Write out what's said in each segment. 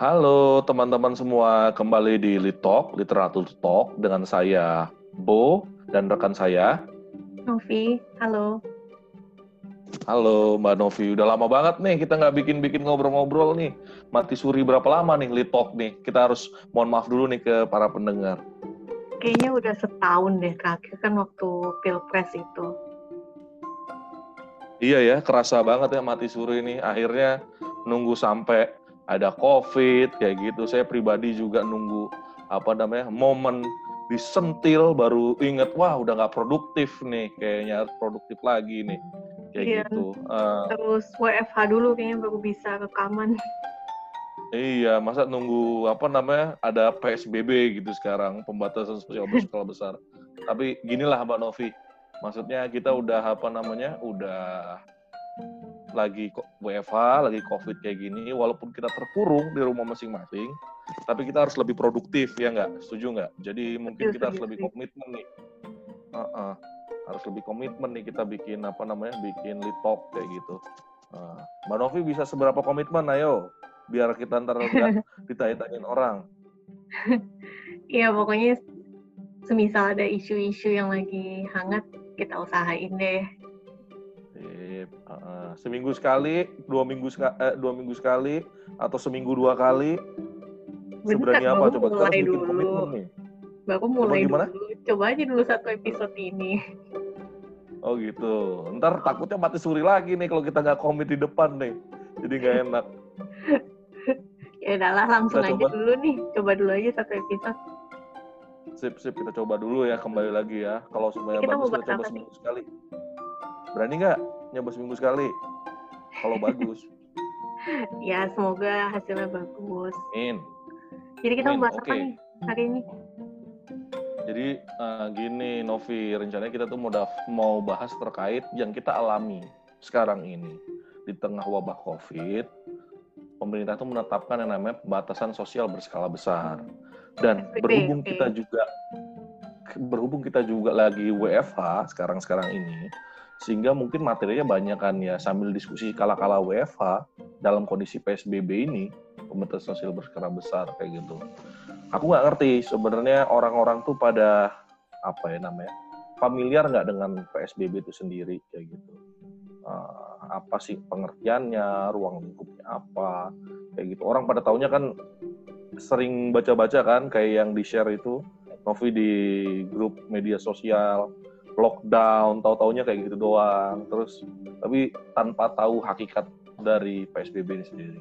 Halo teman-teman semua, kembali di Litok, Literatur Talk dengan saya Bo dan rekan saya. Novi, halo. Halo Mbak Novi, udah lama banget nih kita nggak bikin-bikin ngobrol-ngobrol nih. Mati suri berapa lama nih Litok nih? Kita harus mohon maaf dulu nih ke para pendengar. Kayaknya udah setahun deh terakhir kan waktu pilpres itu. Iya ya, kerasa banget ya mati suri ini. Akhirnya nunggu sampai ada COVID kayak gitu. Saya pribadi juga nunggu apa namanya momen disentil baru inget wah udah nggak produktif nih kayaknya harus produktif lagi nih kayak Iya. gitu. Eh, Terus WFH dulu kayaknya baru bisa rekaman. Iya, masa nunggu apa namanya ada PSBB gitu sekarang pembatasan sosial berskala besar. Tapi ginilah Mbak Novi, maksudnya kita udah apa namanya udah lagi WFH, lagi COVID kayak gini, walaupun kita terkurung di rumah masing-masing, tapi kita harus lebih produktif ya nggak? Setuju nggak? Jadi mungkin Setuju, kita harus lebih komitmen nih. Uh-uh. Harus lebih komitmen nih kita bikin apa namanya bikin litok kayak gitu. Nah, Mbak Novi bisa seberapa komitmen? Ayo, biar kita ntar nggak ditanya-tanyain orang. Iya pokoknya semisal ada isu-isu yang lagi hangat kita usahain deh. Sip. Uh, seminggu sekali, dua minggu seka- eh, dua minggu sekali, atau seminggu dua kali. Seberani Bentar, apa coba? Kita harus bikin dulu. komitmen nih. Baru mulai gimana? dulu. Coba aja dulu satu episode ini. Oh gitu. Ntar takutnya mati suri lagi nih kalau kita nggak komit di depan nih. Jadi nggak enak. Ya udahlah langsung Kita aja coba. dulu nih. Coba dulu aja satu episode. Sip, sip. Kita coba dulu ya, kembali lagi ya. Kalau semuanya Kita bagus, kita coba seminggu sekali. Berani nggak nyoba seminggu sekali? Kalau bagus. Ya semoga hasilnya bagus. Amin. Jadi kita Amin, bahas apa nih hari ini? Jadi eh, gini Novi, rencananya kita tuh mau mau bahas terkait yang kita alami sekarang ini di tengah wabah COVID. Pemerintah tuh menetapkan yang namanya pembatasan sosial berskala besar. Dan berhubung kita juga berhubung kita juga lagi WFH sekarang-sekarang ini, sehingga mungkin materinya banyak kan ya sambil diskusi kala-kala WFH dalam kondisi PSBB ini pembatasan sosial berskala besar kayak gitu. Aku nggak ngerti sebenarnya orang-orang tuh pada apa ya namanya familiar nggak dengan PSBB itu sendiri kayak gitu. Eh, apa sih pengertiannya ruang lingkupnya apa kayak gitu. Orang pada taunya kan sering baca-baca kan kayak yang di share itu Novi di grup media sosial lockdown tahu-taunya kayak gitu doang terus tapi tanpa tahu hakikat dari PSBB ini sendiri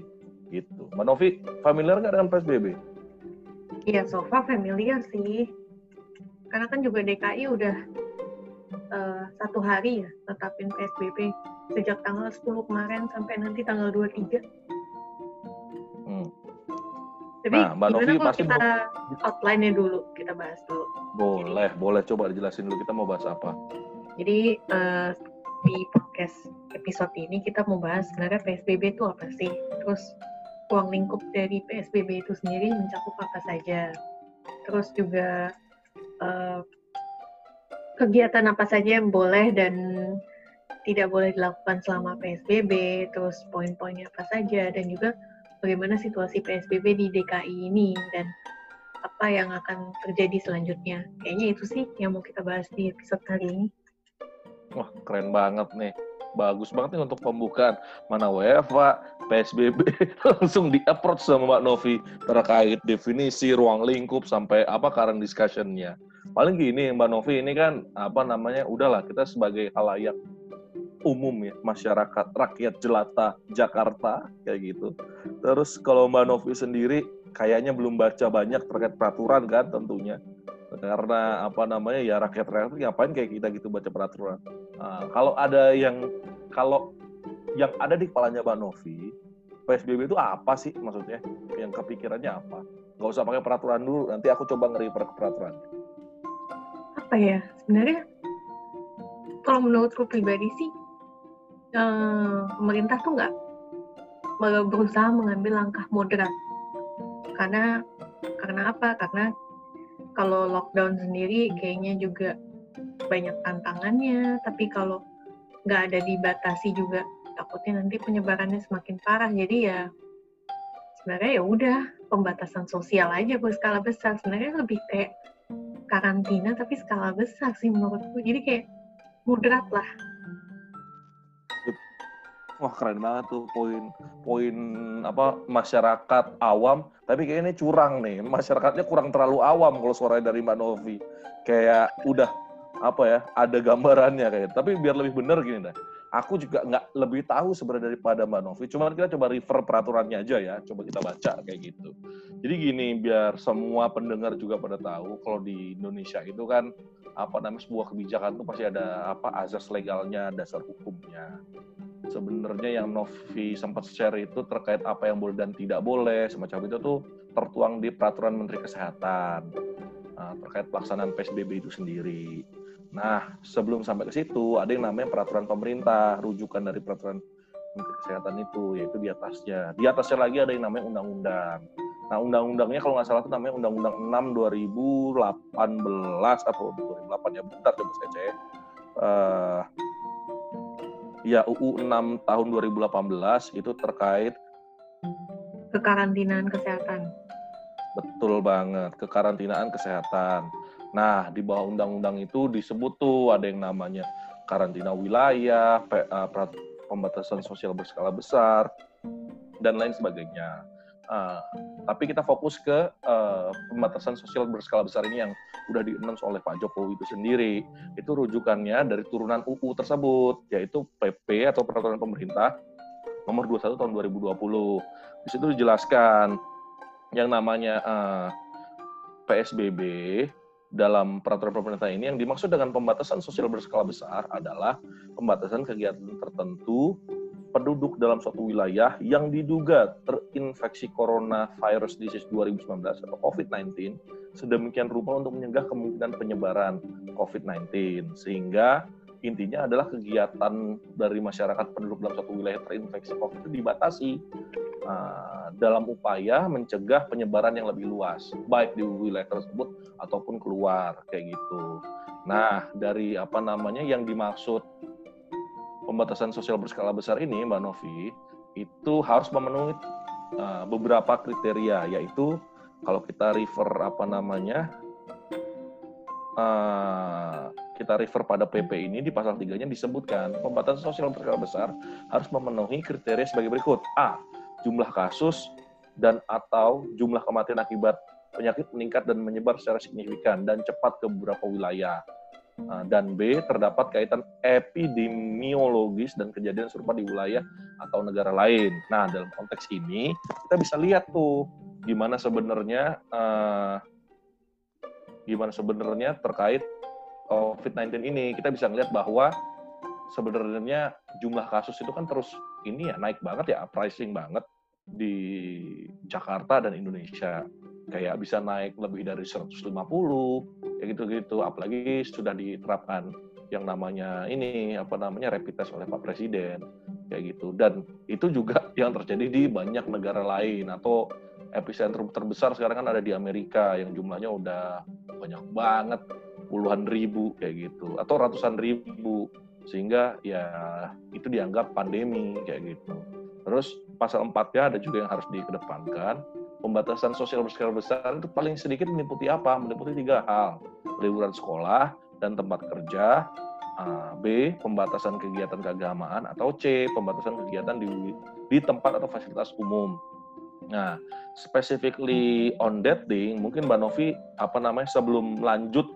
gitu Mbak Novi familiar nggak dengan PSBB Iya, so far familiar sih. Karena kan juga DKI udah eh, satu hari ya tetapin PSBB sejak tanggal 10 kemarin sampai nanti tanggal 23. Hmm. Tapi Nah, Mbak Novi pasti kita outline-nya dulu, kita bahas dulu. Boleh, boleh coba dijelasin dulu kita mau bahas apa. Jadi eh, di podcast episode ini kita mau bahas sebenarnya PSBB itu apa sih? Terus ruang lingkup dari PSBB itu sendiri mencakup apa saja? Terus juga eh, kegiatan apa saja yang boleh dan tidak boleh dilakukan selama PSBB, terus poin-poinnya apa saja, dan juga bagaimana situasi PSBB di DKI ini dan apa yang akan terjadi selanjutnya. Kayaknya itu sih yang mau kita bahas di episode kali ini. Wah, keren banget nih. Bagus banget nih untuk pembukaan. Mana WFA, PSBB, langsung di-approach sama Mbak Novi terkait definisi ruang lingkup sampai apa current discussion-nya. Paling gini Mbak Novi ini kan apa namanya udahlah kita sebagai halayak umum ya masyarakat rakyat jelata Jakarta kayak gitu. Terus kalau Mbak Novi sendiri kayaknya belum baca banyak terkait peraturan kan tentunya karena apa namanya ya rakyat rakyat ngapain kayak kita gitu baca peraturan. Nah, kalau ada yang kalau yang ada di kepalanya Mbak Novi, PSBB itu apa sih maksudnya? Yang kepikirannya apa? Nggak usah pakai peraturan dulu, nanti aku coba ngeri per peraturan. apa ya sebenarnya kalau menurutku pribadi sih eh, pemerintah tuh nggak ber- berusaha mengambil langkah moderat karena karena apa? Karena kalau lockdown sendiri kayaknya juga banyak tantangannya. Tapi kalau nggak ada dibatasi juga takutnya nanti penyebarannya semakin parah. Jadi ya sebenarnya ya udah pembatasan sosial aja berskala besar. Sebenarnya lebih kayak karantina tapi skala besar sih menurutku. Jadi kayak moderat lah wah keren banget tuh poin poin apa masyarakat awam. Tapi kayaknya ini curang nih masyarakatnya kurang terlalu awam kalau suaranya dari Mbak Novi. Kayak udah apa ya ada gambarannya kayak tapi biar lebih bener gini deh aku juga nggak lebih tahu sebenarnya daripada Mbak Novi. Cuma kita coba refer peraturannya aja ya, coba kita baca kayak gitu. Jadi gini, biar semua pendengar juga pada tahu kalau di Indonesia itu kan apa namanya sebuah kebijakan itu pasti ada apa azas legalnya, dasar hukumnya. Sebenarnya yang Novi sempat share itu terkait apa yang boleh dan tidak boleh, semacam itu tuh tertuang di peraturan Menteri Kesehatan nah, terkait pelaksanaan PSBB itu sendiri. Nah, sebelum sampai ke situ, ada yang namanya peraturan pemerintah, rujukan dari peraturan Menteri Kesehatan itu, yaitu di atasnya. Di atasnya lagi ada yang namanya undang-undang. Nah, undang-undangnya kalau nggak salah itu namanya Undang-Undang 6 2018 atau 2008 ya, bentar coba saya cek. Uh, ya UU 6 tahun 2018 itu terkait kekarantinaan kesehatan. Betul banget, kekarantinaan kesehatan. Nah, di bawah undang-undang itu disebut tuh ada yang namanya karantina wilayah, eh, pembatasan sosial berskala besar, dan lain sebagainya. Uh, tapi kita fokus ke uh, pembatasan sosial berskala besar ini yang udah di oleh Pak Jokowi itu sendiri. Itu rujukannya dari turunan UU tersebut, yaitu PP atau Peraturan Pemerintah nomor 21 tahun 2020. Di situ dijelaskan yang namanya uh, PSBB dalam peraturan pemerintah ini yang dimaksud dengan pembatasan sosial berskala besar adalah pembatasan kegiatan tertentu penduduk dalam suatu wilayah yang diduga terinfeksi coronavirus disease 2019 atau COVID-19 sedemikian rupa untuk mencegah kemungkinan penyebaran COVID-19 sehingga intinya adalah kegiatan dari masyarakat penduduk dalam satu wilayah terinfeksi COVID itu dibatasi uh, dalam upaya mencegah penyebaran yang lebih luas, baik di wilayah tersebut ataupun keluar kayak gitu. Nah, dari apa namanya yang dimaksud pembatasan sosial berskala besar ini, Mbak Novi, itu harus memenuhi uh, beberapa kriteria, yaitu kalau kita refer apa namanya uh, kita refer pada PP ini di pasal 3-nya disebutkan pembatasan sosial berskala besar harus memenuhi kriteria sebagai berikut. A. Jumlah kasus dan atau jumlah kematian akibat penyakit meningkat dan menyebar secara signifikan dan cepat ke beberapa wilayah. Dan B, terdapat kaitan epidemiologis dan kejadian serupa di wilayah atau negara lain. Nah, dalam konteks ini, kita bisa lihat tuh gimana sebenarnya uh, gimana sebenarnya terkait COVID-19 ini kita bisa melihat bahwa sebenarnya jumlah kasus itu kan terus ini ya naik banget ya, pricing banget di Jakarta dan Indonesia. Kayak bisa naik lebih dari 150, kayak gitu-gitu. Apalagi sudah diterapkan yang namanya ini apa namanya rapid test oleh Pak Presiden kayak gitu dan itu juga yang terjadi di banyak negara lain atau epicentrum terbesar sekarang kan ada di Amerika yang jumlahnya udah banyak banget puluhan ribu kayak gitu atau ratusan ribu sehingga ya itu dianggap pandemi kayak gitu. Terus pasal empatnya ada juga yang harus dikedepankan. Pembatasan sosial berskala besar itu paling sedikit meliputi apa? Meliputi tiga hal. Liburan sekolah dan tempat kerja. B. Pembatasan kegiatan keagamaan. Atau C. Pembatasan kegiatan di, di tempat atau fasilitas umum. Nah, specifically on that thing, mungkin Mbak Novi, apa namanya, sebelum lanjut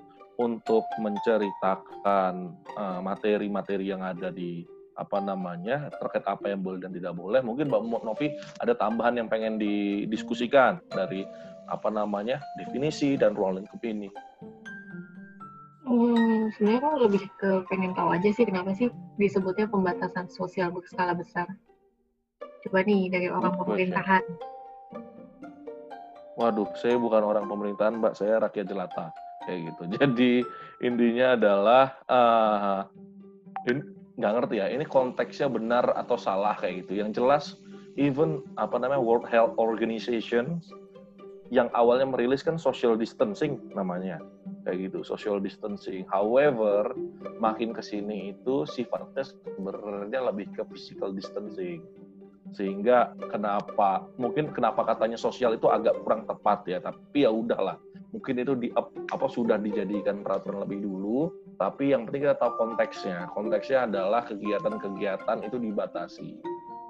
untuk menceritakan eh, materi-materi uh, yang ada di apa namanya terkait apa yang boleh dan tidak boleh mungkin Mbak Novi ada tambahan yang pengen didiskusikan dari apa namanya definisi dan ruang lingkup ini. Hmm, sebenarnya aku lebih ke pengen tahu aja sih kenapa sih disebutnya pembatasan sosial berskala besar. Coba nih dari orang pemerintahan. Waduh, saya bukan orang pemerintahan, Mbak. Saya rakyat jelata kayak gitu. Jadi intinya adalah uh, nggak ngerti ya ini konteksnya benar atau salah kayak gitu. Yang jelas even apa namanya World Health Organization yang awalnya merilis kan social distancing namanya kayak gitu social distancing. However makin ke sini itu sifatnya sebenarnya lebih ke physical distancing sehingga kenapa mungkin kenapa katanya sosial itu agak kurang tepat ya tapi ya udahlah. Mungkin itu di apa sudah dijadikan peraturan lebih dulu tapi yang penting kita tahu konteksnya. Konteksnya adalah kegiatan-kegiatan itu dibatasi.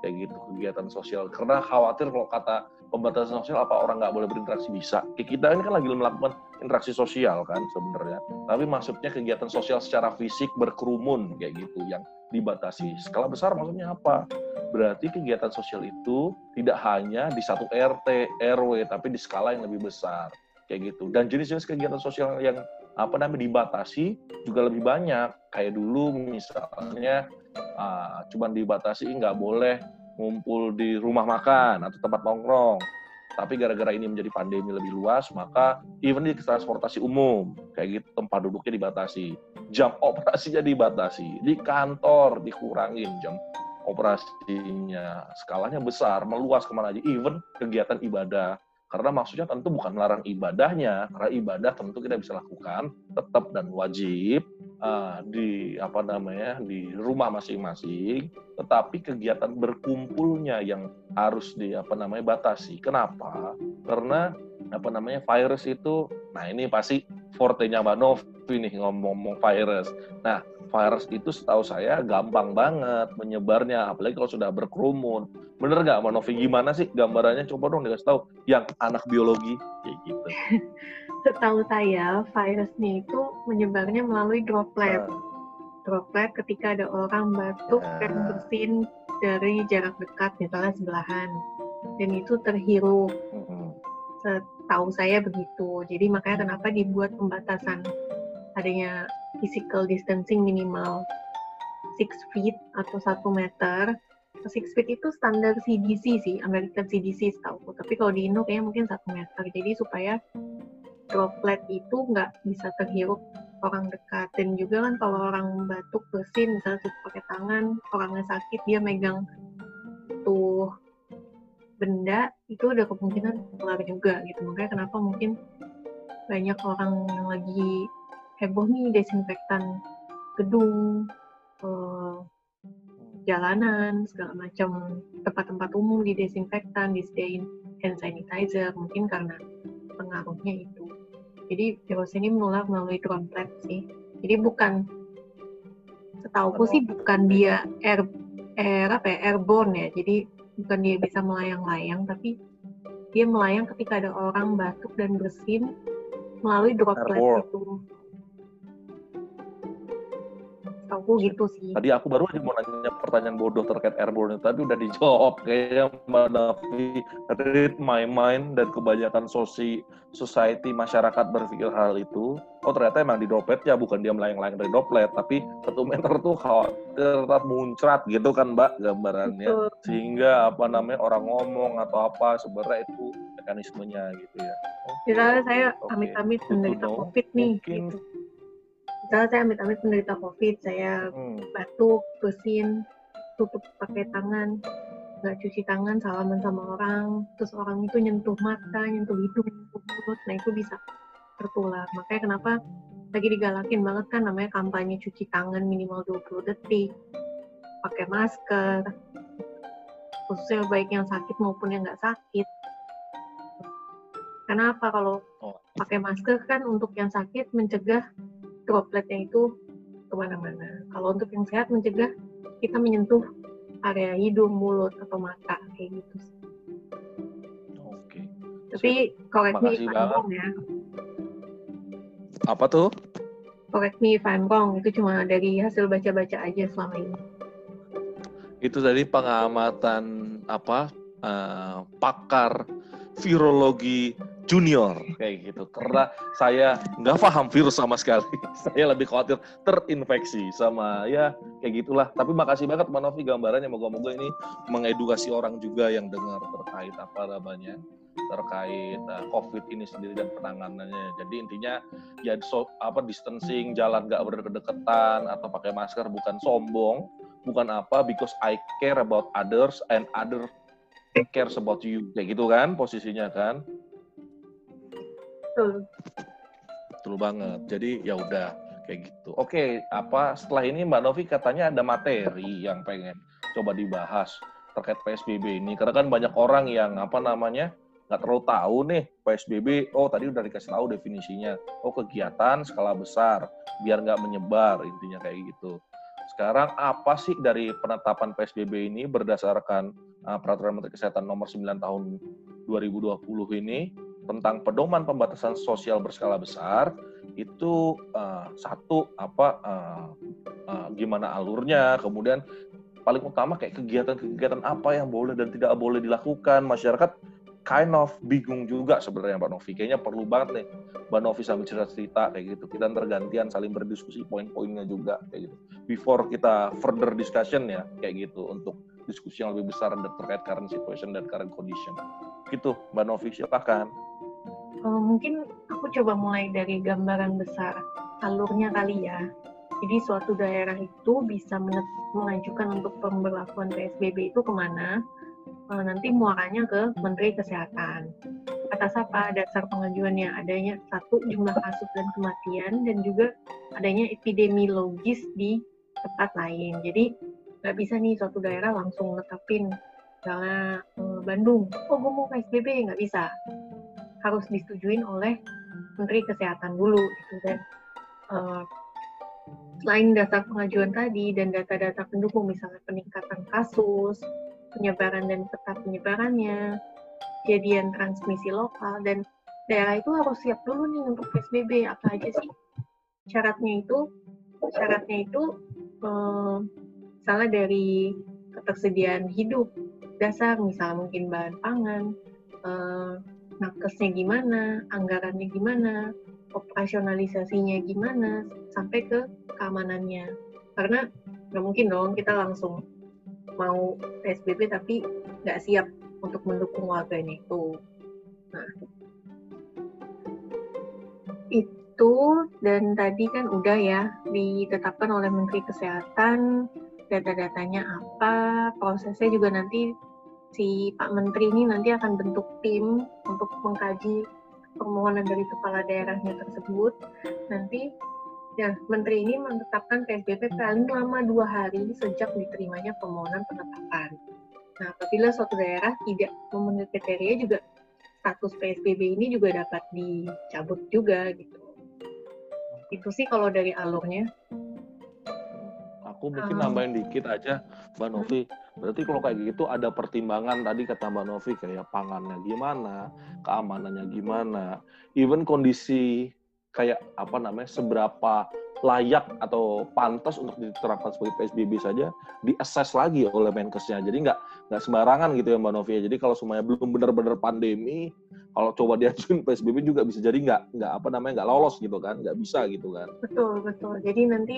Kayak gitu kegiatan sosial. Karena khawatir kalau kata pembatasan sosial apa orang nggak boleh berinteraksi? Bisa. Kayak kita ini kan lagi melakukan interaksi sosial kan sebenarnya. Tapi maksudnya kegiatan sosial secara fisik berkerumun kayak gitu yang dibatasi. Skala besar maksudnya apa berarti kegiatan sosial itu tidak hanya di satu RT RW tapi di skala yang lebih besar kayak gitu dan jenis-jenis kegiatan sosial yang apa namanya dibatasi juga lebih banyak kayak dulu misalnya uh, cuman dibatasi nggak boleh ngumpul di rumah makan atau tempat nongkrong. Tapi gara-gara ini menjadi pandemi lebih luas, maka even di transportasi umum, kayak gitu tempat duduknya dibatasi. Jam operasinya dibatasi. Di kantor dikurangin jam operasinya. Skalanya besar, meluas ke mana aja. Even kegiatan ibadah karena maksudnya tentu bukan melarang ibadahnya, karena ibadah tentu kita bisa lakukan tetap dan wajib uh, di apa namanya di rumah masing-masing, tetapi kegiatan berkumpulnya yang harus di apa namanya batasi. Kenapa? Karena apa namanya virus itu, nah ini pasti fortenya Mbak Novi nih ngomong-ngomong virus. Nah, virus itu setahu saya gampang banget menyebarnya, apalagi kalau sudah berkerumun. Bener nggak, Mbak Novi? Gimana sih gambarannya? Coba dong dikasih tahu yang anak biologi kayak gitu. setahu saya, virusnya itu menyebarnya melalui droplet. Uh. Droplet ketika ada orang batuk uh. dan bersin dari jarak dekat, misalnya sebelahan. Dan itu terhirup. Uh. Setahu saya begitu. Jadi makanya kenapa dibuat pembatasan adanya physical distancing minimal 6 feet atau 1 meter. 6 feet itu standar CDC sih, American CDC setahu. Tapi kalau di Indo kayaknya mungkin 1 meter. Jadi supaya droplet itu nggak bisa terhirup orang dekat. Dan juga kan kalau orang batuk, bersin, misalnya tutup pakai tangan, orangnya sakit, dia megang tuh benda, itu ada kemungkinan keluar juga gitu. Makanya kenapa mungkin banyak orang yang lagi heboh nih desinfektan gedung, uh, jalanan, segala macam tempat-tempat umum di desinfektan, disediain hand sanitizer, mungkin karena pengaruhnya itu. Jadi virus ini menular melalui droplet sih. Jadi bukan, setahuku sih bukan dia air, air apa ya, airborne ya. Jadi bukan dia bisa melayang-layang, tapi dia melayang ketika ada orang batuk dan bersin melalui droplet Airborne. itu aku gitu sih. Tadi aku baru aja mau nanya pertanyaan bodoh terkait airborne tapi udah dijawab kayaknya Mbak Nafi read my mind dan kebanyakan sosi society masyarakat berpikir hal itu. Oh ternyata emang di droplet ya bukan dia melayang-layang dari droplet tapi satu meter tuh khawatir tetap muncrat gitu kan Mbak gambarannya. Betul. Sehingga apa namanya orang ngomong atau apa sebenarnya itu mekanismenya gitu ya. Okay. Misalnya saya amit-amit okay. menderita COVID nih. Mungkin gitu misalnya saya amit-amit menderita COVID, saya hmm. batuk, bersin, tutup pakai tangan, nggak cuci tangan, salaman sama orang, terus orang itu nyentuh mata, nyentuh hidung, nyentuh mulut, nah itu bisa tertular. Makanya kenapa lagi digalakin banget kan namanya kampanye cuci tangan minimal 20 detik, pakai masker, khususnya baik yang sakit maupun yang nggak sakit. Kenapa kalau oh. pakai masker kan untuk yang sakit mencegah dropletnya itu ke mana-mana. Kalau untuk yang sehat mencegah kita menyentuh area hidung, mulut, atau mata kayak gitu. Oke. Tapi correct me if I'm wrong ya. Apa tuh? Correct me if I'm wrong. Itu cuma dari hasil baca-baca aja selama ini. Itu dari pengamatan apa uh, pakar virologi junior. Kayak gitu. Karena saya nggak paham virus sama sekali. Saya lebih khawatir terinfeksi sama ya kayak gitulah. Tapi makasih banget Mbak Novi gambarannya. Moga-moga ini mengedukasi orang juga yang dengar terkait apa namanya terkait uh, COVID ini sendiri dan penanganannya. Jadi intinya ya so, apa distancing jalan nggak berdekatan atau pakai masker bukan sombong bukan apa because I care about others and other cares about you kayak gitu kan posisinya kan Betul. Betul banget. Jadi ya udah kayak gitu. Oke, apa setelah ini Mbak Novi katanya ada materi yang pengen coba dibahas terkait PSBB ini karena kan banyak orang yang apa namanya nggak terlalu tahu nih PSBB oh tadi udah dikasih tahu definisinya oh kegiatan skala besar biar nggak menyebar intinya kayak gitu sekarang apa sih dari penetapan PSBB ini berdasarkan uh, peraturan Menteri Kesehatan nomor 9 tahun 2020 ini tentang pedoman pembatasan sosial berskala besar itu uh, satu apa uh, uh, gimana alurnya kemudian paling utama kayak kegiatan-kegiatan apa yang boleh dan tidak boleh dilakukan masyarakat kind of bingung juga sebenarnya Mbak Novi. Kayaknya perlu banget nih Mbak Novi sambil cerita-cerita kayak gitu. Kita tergantian saling berdiskusi poin-poinnya juga kayak gitu. Before kita further discussion ya kayak gitu untuk diskusi yang lebih besar terkait current situation dan current condition. Gitu Mbak Novi silakan. Uh, mungkin aku coba mulai dari gambaran besar alurnya kali ya. Jadi suatu daerah itu bisa mengajukan untuk pemberlakuan PSBB itu ke mana? Eh, nanti muaranya ke Menteri Kesehatan. Atas apa dasar pengajuannya? Adanya satu jumlah kasus dan kematian dan juga adanya epidemiologis di tempat lain. Jadi nggak bisa nih suatu daerah langsung netapin misalnya eh, Bandung, oh gue mau PSBB nggak bisa, harus disetujuin oleh Menteri Kesehatan dulu gitu dan uh, selain dasar pengajuan tadi dan data-data pendukung misalnya peningkatan kasus, penyebaran dan peta penyebarannya, kejadian transmisi lokal, dan daerah itu harus siap dulu nih untuk PSBB. Apa aja sih syaratnya itu? Syaratnya itu eh, salah dari ketersediaan hidup dasar, misalnya mungkin bahan pangan, eh, nakesnya gimana, anggarannya gimana, operasionalisasinya gimana, sampai ke keamanannya. Karena nggak mungkin dong kita langsung mau PSBB tapi nggak siap untuk mendukung warganya itu. Nah, itu dan tadi kan udah ya ditetapkan oleh Menteri Kesehatan data-datanya apa, prosesnya juga nanti si Pak Menteri ini nanti akan bentuk tim untuk mengkaji permohonan dari kepala daerahnya tersebut. Nanti Ya, Menteri ini menetapkan PSBB paling lama dua hari sejak diterimanya permohonan penetapan. Nah, apabila suatu daerah tidak memenuhi kriteria juga status PSBB ini juga dapat dicabut juga gitu. Itu sih kalau dari alurnya. Aku mungkin um, nambahin dikit aja, Mbak Novi. Berarti kalau kayak gitu ada pertimbangan tadi kata Mbak Novi kayak pangannya gimana, keamanannya gimana, even kondisi kayak apa namanya seberapa layak atau pantas untuk diterapkan sebagai PSBB saja diakses lagi oleh Menkesnya. Jadi nggak nggak sembarangan gitu ya Mbak Novia. Jadi kalau semuanya belum benar-benar pandemi, kalau coba diajuin PSBB juga bisa jadi nggak nggak apa namanya nggak lolos gitu kan, nggak bisa gitu kan. Betul betul. Jadi nanti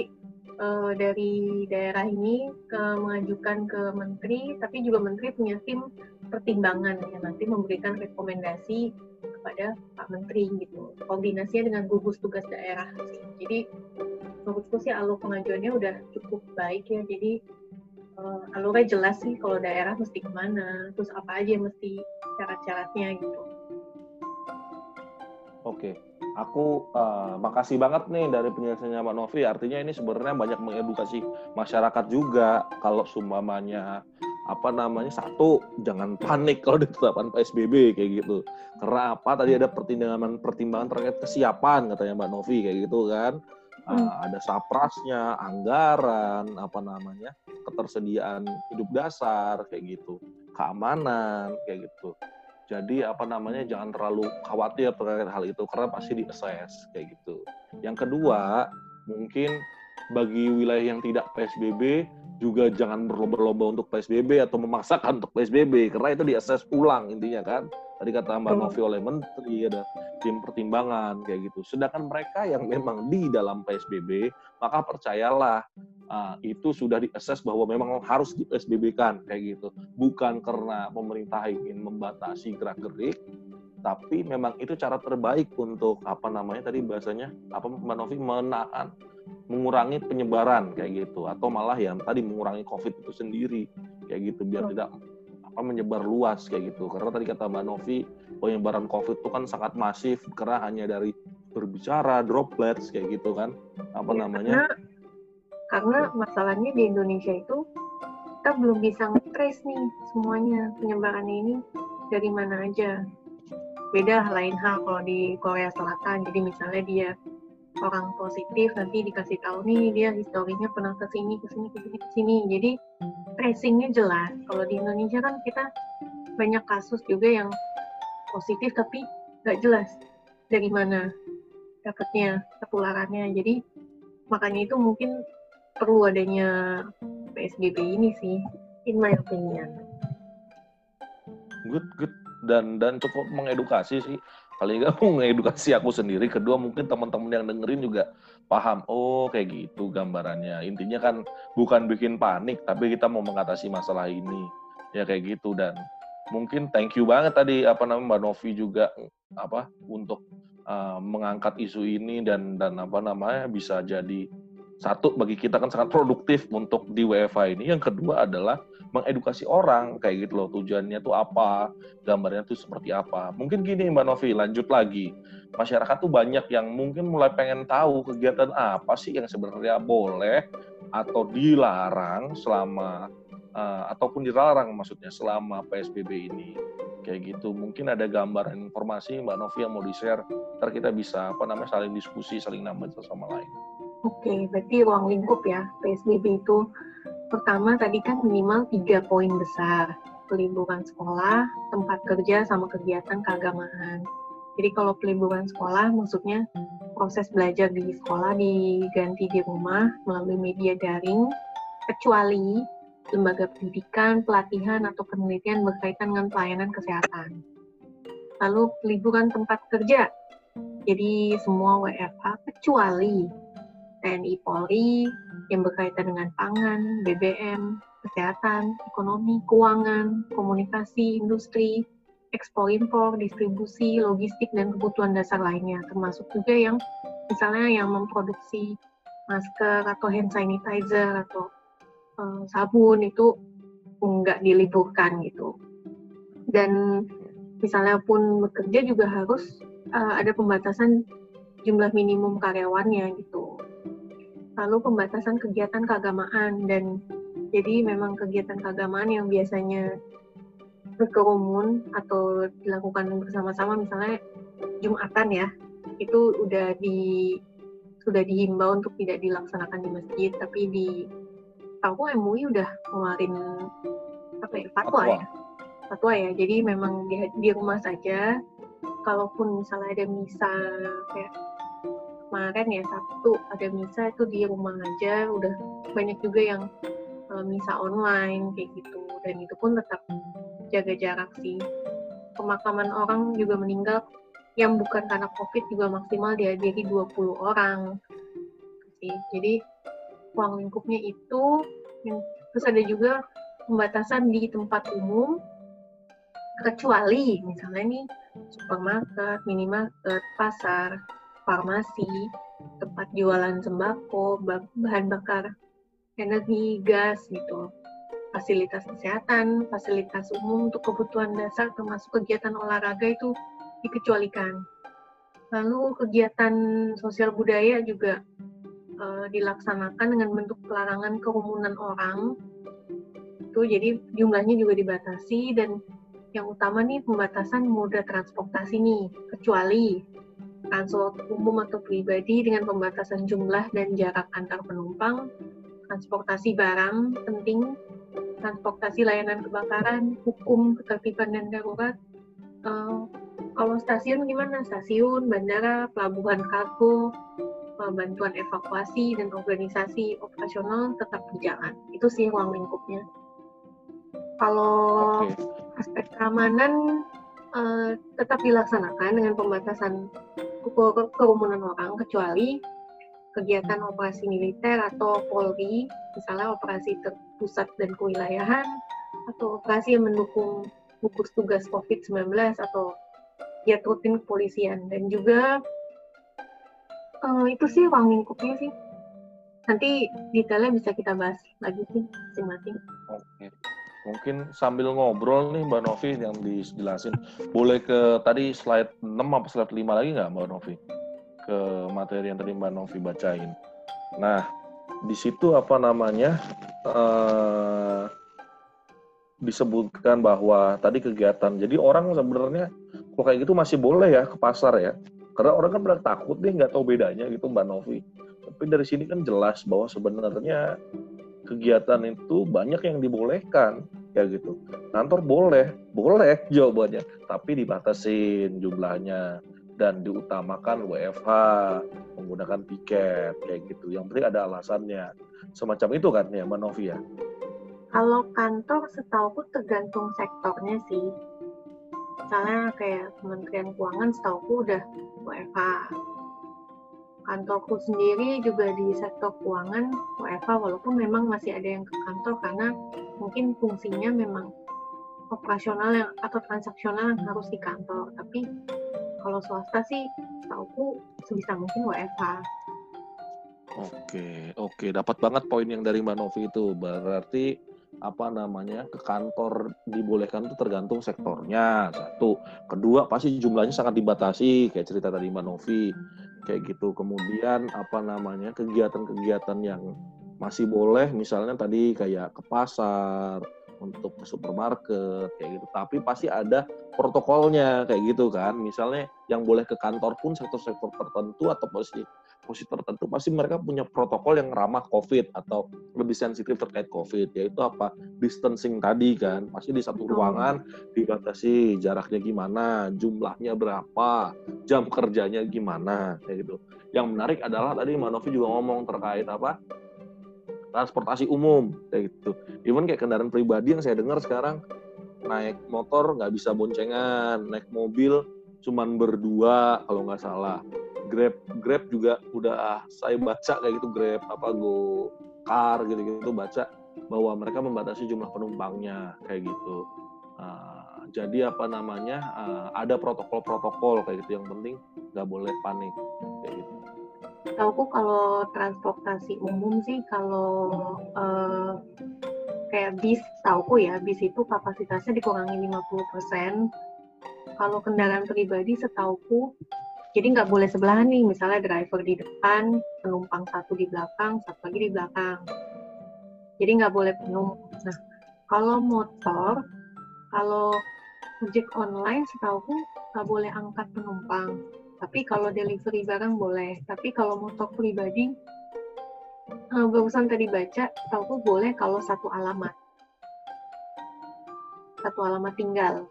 uh, dari daerah ini ke mengajukan ke menteri, tapi juga menteri punya tim pertimbangan ya nanti memberikan rekomendasi kepada Pak Menteri gitu. Koordinasinya dengan gugus tugas daerah. Jadi menurutku sih alur pengajuannya udah cukup baik ya. Jadi uh, alurnya jelas sih kalau daerah mesti ke mana, terus apa aja yang mesti syarat-syaratnya gitu. Oke, aku uh, makasih banget nih dari penjelasannya Mbak Novi. Artinya ini sebenarnya banyak mengedukasi masyarakat juga kalau sumamanya apa namanya? Satu jangan panik kalau ditetapkan PSBB kayak gitu. Karena apa? Tadi ada pertimbangan pertimbangan terkait kesiapan katanya Mbak Novi kayak gitu kan. Hmm. uh, ada saprasnya anggaran apa namanya? Ketersediaan hidup dasar kayak gitu. Keamanan kayak gitu. Jadi apa namanya? Jangan terlalu khawatir terkait hal itu karena pasti di assess kayak gitu. Yang kedua mungkin bagi wilayah yang tidak PSBB juga jangan berlomba-lomba untuk PSBB atau memaksakan untuk PSBB karena itu diakses ulang intinya kan. Tadi kata Mbak Novi oleh Menteri ada tim pertimbangan kayak gitu. Sedangkan mereka yang memang di dalam PSBB maka percayalah uh, itu sudah diakses bahwa memang harus di PSBB kan kayak gitu. Bukan karena pemerintah ingin membatasi gerak gerik tapi memang itu cara terbaik untuk apa namanya tadi bahasanya apa Mbak Novi menahan mengurangi penyebaran kayak gitu. Atau malah yang tadi mengurangi COVID itu sendiri kayak gitu. Biar tidak apa menyebar luas kayak gitu. Karena tadi kata Mbak Novi penyebaran COVID itu kan sangat masif karena hanya dari berbicara droplets kayak gitu kan. Apa ya, namanya? karena, karena masalahnya di Indonesia itu kita belum bisa nge-trace nih semuanya penyebarannya ini dari mana aja. Beda lain hal kalau di Korea Selatan. Jadi misalnya dia orang positif nanti dikasih tahu nih dia historinya pernah ke sini ke sini ke sini ke sini. Jadi tracingnya jelas. Kalau di Indonesia kan kita banyak kasus juga yang positif tapi nggak jelas dari mana dapatnya ketularannya. Jadi makanya itu mungkin perlu adanya PSBB ini sih, in my opinion. Good, good. Dan dan cukup mengedukasi sih. Kali nggak mau mengedukasi aku sendiri. Kedua mungkin teman-teman yang dengerin juga paham. Oh kayak gitu gambarannya. Intinya kan bukan bikin panik, tapi kita mau mengatasi masalah ini. Ya kayak gitu dan mungkin thank you banget tadi apa namanya Mbak Novi juga apa untuk uh, mengangkat isu ini dan dan apa namanya bisa jadi satu bagi kita kan sangat produktif untuk di WFA ini. Yang kedua adalah mengedukasi orang kayak gitu loh tujuannya tuh apa, gambarnya tuh seperti apa. Mungkin gini Mbak Novi, lanjut lagi. Masyarakat tuh banyak yang mungkin mulai pengen tahu kegiatan apa sih yang sebenarnya boleh atau dilarang selama uh, ataupun dilarang maksudnya selama PSBB ini kayak gitu mungkin ada gambaran informasi Mbak Novi yang mau di share ntar kita bisa apa namanya saling diskusi saling nambah sama lain Oke, berarti ruang lingkup ya PSBB itu pertama tadi kan minimal tiga poin besar peliburan sekolah, tempat kerja, sama kegiatan keagamaan. Jadi kalau peliburan sekolah maksudnya proses belajar di sekolah diganti di rumah melalui media daring, kecuali lembaga pendidikan, pelatihan, atau penelitian berkaitan dengan pelayanan kesehatan. Lalu peliburan tempat kerja, jadi semua WFH kecuali TNI Polri yang berkaitan dengan pangan, BBM, kesehatan, ekonomi, keuangan, komunikasi, industri, ekspor impor, distribusi, logistik, dan kebutuhan dasar lainnya, termasuk juga yang misalnya yang memproduksi masker atau hand sanitizer atau uh, sabun itu nggak diliburkan gitu. Dan misalnya pun bekerja juga harus uh, ada pembatasan jumlah minimum karyawannya gitu lalu pembatasan kegiatan keagamaan dan jadi memang kegiatan keagamaan yang biasanya berkerumun atau dilakukan bersama-sama misalnya Jumatan ya itu udah di sudah dihimbau untuk tidak dilaksanakan di masjid tapi di aku MUI udah ngeluarin apa ya fatwa. ya. Fatwa ya jadi memang di, di rumah saja. Kalaupun misalnya ada misa kayak kemarin ya Sabtu ada misa itu di rumah aja udah banyak juga yang uh, misa online kayak gitu. Dan itu pun tetap jaga jarak sih. Pemakaman orang juga meninggal yang bukan karena covid juga maksimal dihadiri 20 orang. Sih jadi ruang lingkupnya itu terus ada juga pembatasan di tempat umum kecuali misalnya nih supermarket, minimarket, pasar, farmasi, tempat jualan sembako, bahan bakar energi, gas gitu. Fasilitas kesehatan, fasilitas umum untuk kebutuhan dasar termasuk kegiatan olahraga itu dikecualikan. Lalu kegiatan sosial budaya juga uh, dilaksanakan dengan bentuk pelarangan kerumunan orang. Itu jadi jumlahnya juga dibatasi dan yang utama nih pembatasan moda transportasi nih, kecuali transport umum atau pribadi dengan pembatasan jumlah dan jarak antar penumpang, transportasi barang penting, transportasi layanan kebakaran, hukum ketertiban dan darurat. Uh, kalau stasiun gimana? Stasiun, bandara, pelabuhan kargo, uh, bantuan evakuasi dan organisasi operasional tetap berjalan. Itu sih ruang lingkupnya. Kalau okay. aspek keamanan uh, tetap dilaksanakan dengan pembatasan kerumunan orang kecuali kegiatan operasi militer atau Polri, misalnya operasi terpusat dan kewilayahan, atau operasi yang mendukung gugus tugas COVID-19 atau ya rutin kepolisian. Dan juga uh, itu sih ruang lingkupnya sih. Nanti detailnya bisa kita bahas lagi sih masing-masing. Oke mungkin sambil ngobrol nih Mbak Novi yang dijelasin. Boleh ke tadi slide 6 apa slide 5 lagi nggak Mbak Novi? Ke materi yang tadi Mbak Novi bacain. Nah, di situ apa namanya? Uh, disebutkan bahwa tadi kegiatan. Jadi orang sebenarnya kalau kayak gitu masih boleh ya ke pasar ya. Karena orang kan pada takut nih nggak tahu bedanya gitu Mbak Novi. Tapi dari sini kan jelas bahwa sebenarnya kegiatan itu banyak yang dibolehkan ya gitu. Kantor boleh, boleh jawabannya, tapi dibatasin jumlahnya dan diutamakan WFH menggunakan tiket kayak gitu. Yang penting ada alasannya. Semacam itu kan ya Mbak Novi ya. Kalau kantor setahu tergantung sektornya sih. Misalnya kayak Kementerian Keuangan setahu udah WFH. Kantorku sendiri juga di sektor keuangan WFH walaupun memang masih ada yang ke kantor karena mungkin fungsinya memang operasional yang atau transaksional yang harus di kantor. Tapi kalau swasta sih tahu sebisa mungkin WFH. Oke, oke, dapat banget poin yang dari Mbak Novi itu. Berarti apa namanya ke kantor dibolehkan itu tergantung sektornya satu kedua pasti jumlahnya sangat dibatasi kayak cerita tadi Mbak Novi kayak gitu. Kemudian apa namanya kegiatan-kegiatan yang masih boleh misalnya tadi kayak ke pasar untuk ke supermarket kayak gitu. Tapi pasti ada protokolnya kayak gitu kan. Misalnya yang boleh ke kantor pun sektor-sektor tertentu atau posisi posisi tertentu pasti mereka punya protokol yang ramah COVID atau lebih sensitif terkait COVID yaitu apa? Distancing tadi kan pasti di satu ruangan dibatasi jaraknya gimana jumlahnya berapa jam kerjanya gimana kayak gitu. Yang menarik adalah tadi Manovi juga ngomong terkait apa? Transportasi umum kayak gitu. Even kayak kendaraan pribadi yang saya dengar sekarang naik motor nggak bisa boncengan naik mobil cuman berdua kalau nggak salah Grab Grab juga udah ah, saya baca kayak gitu Grab apa Go Car gitu-gitu baca bahwa mereka membatasi jumlah penumpangnya kayak gitu. Uh, jadi apa namanya uh, ada protokol-protokol kayak gitu yang penting nggak boleh panik kayak gitu. Tahu kalau transportasi umum sih kalau uh, kayak bis tahu ya bis itu kapasitasnya dikurangi 50%. Kalau kendaraan pribadi setauku jadi nggak boleh sebelahan nih, misalnya driver di depan, penumpang satu di belakang, satu lagi di belakang. Jadi nggak boleh penuh. Nah, kalau motor, kalau ojek online setahu nggak boleh angkat penumpang. Tapi kalau delivery barang boleh. Tapi kalau motor pribadi, uh, barusan tadi baca, tahu boleh kalau satu alamat. Satu alamat tinggal.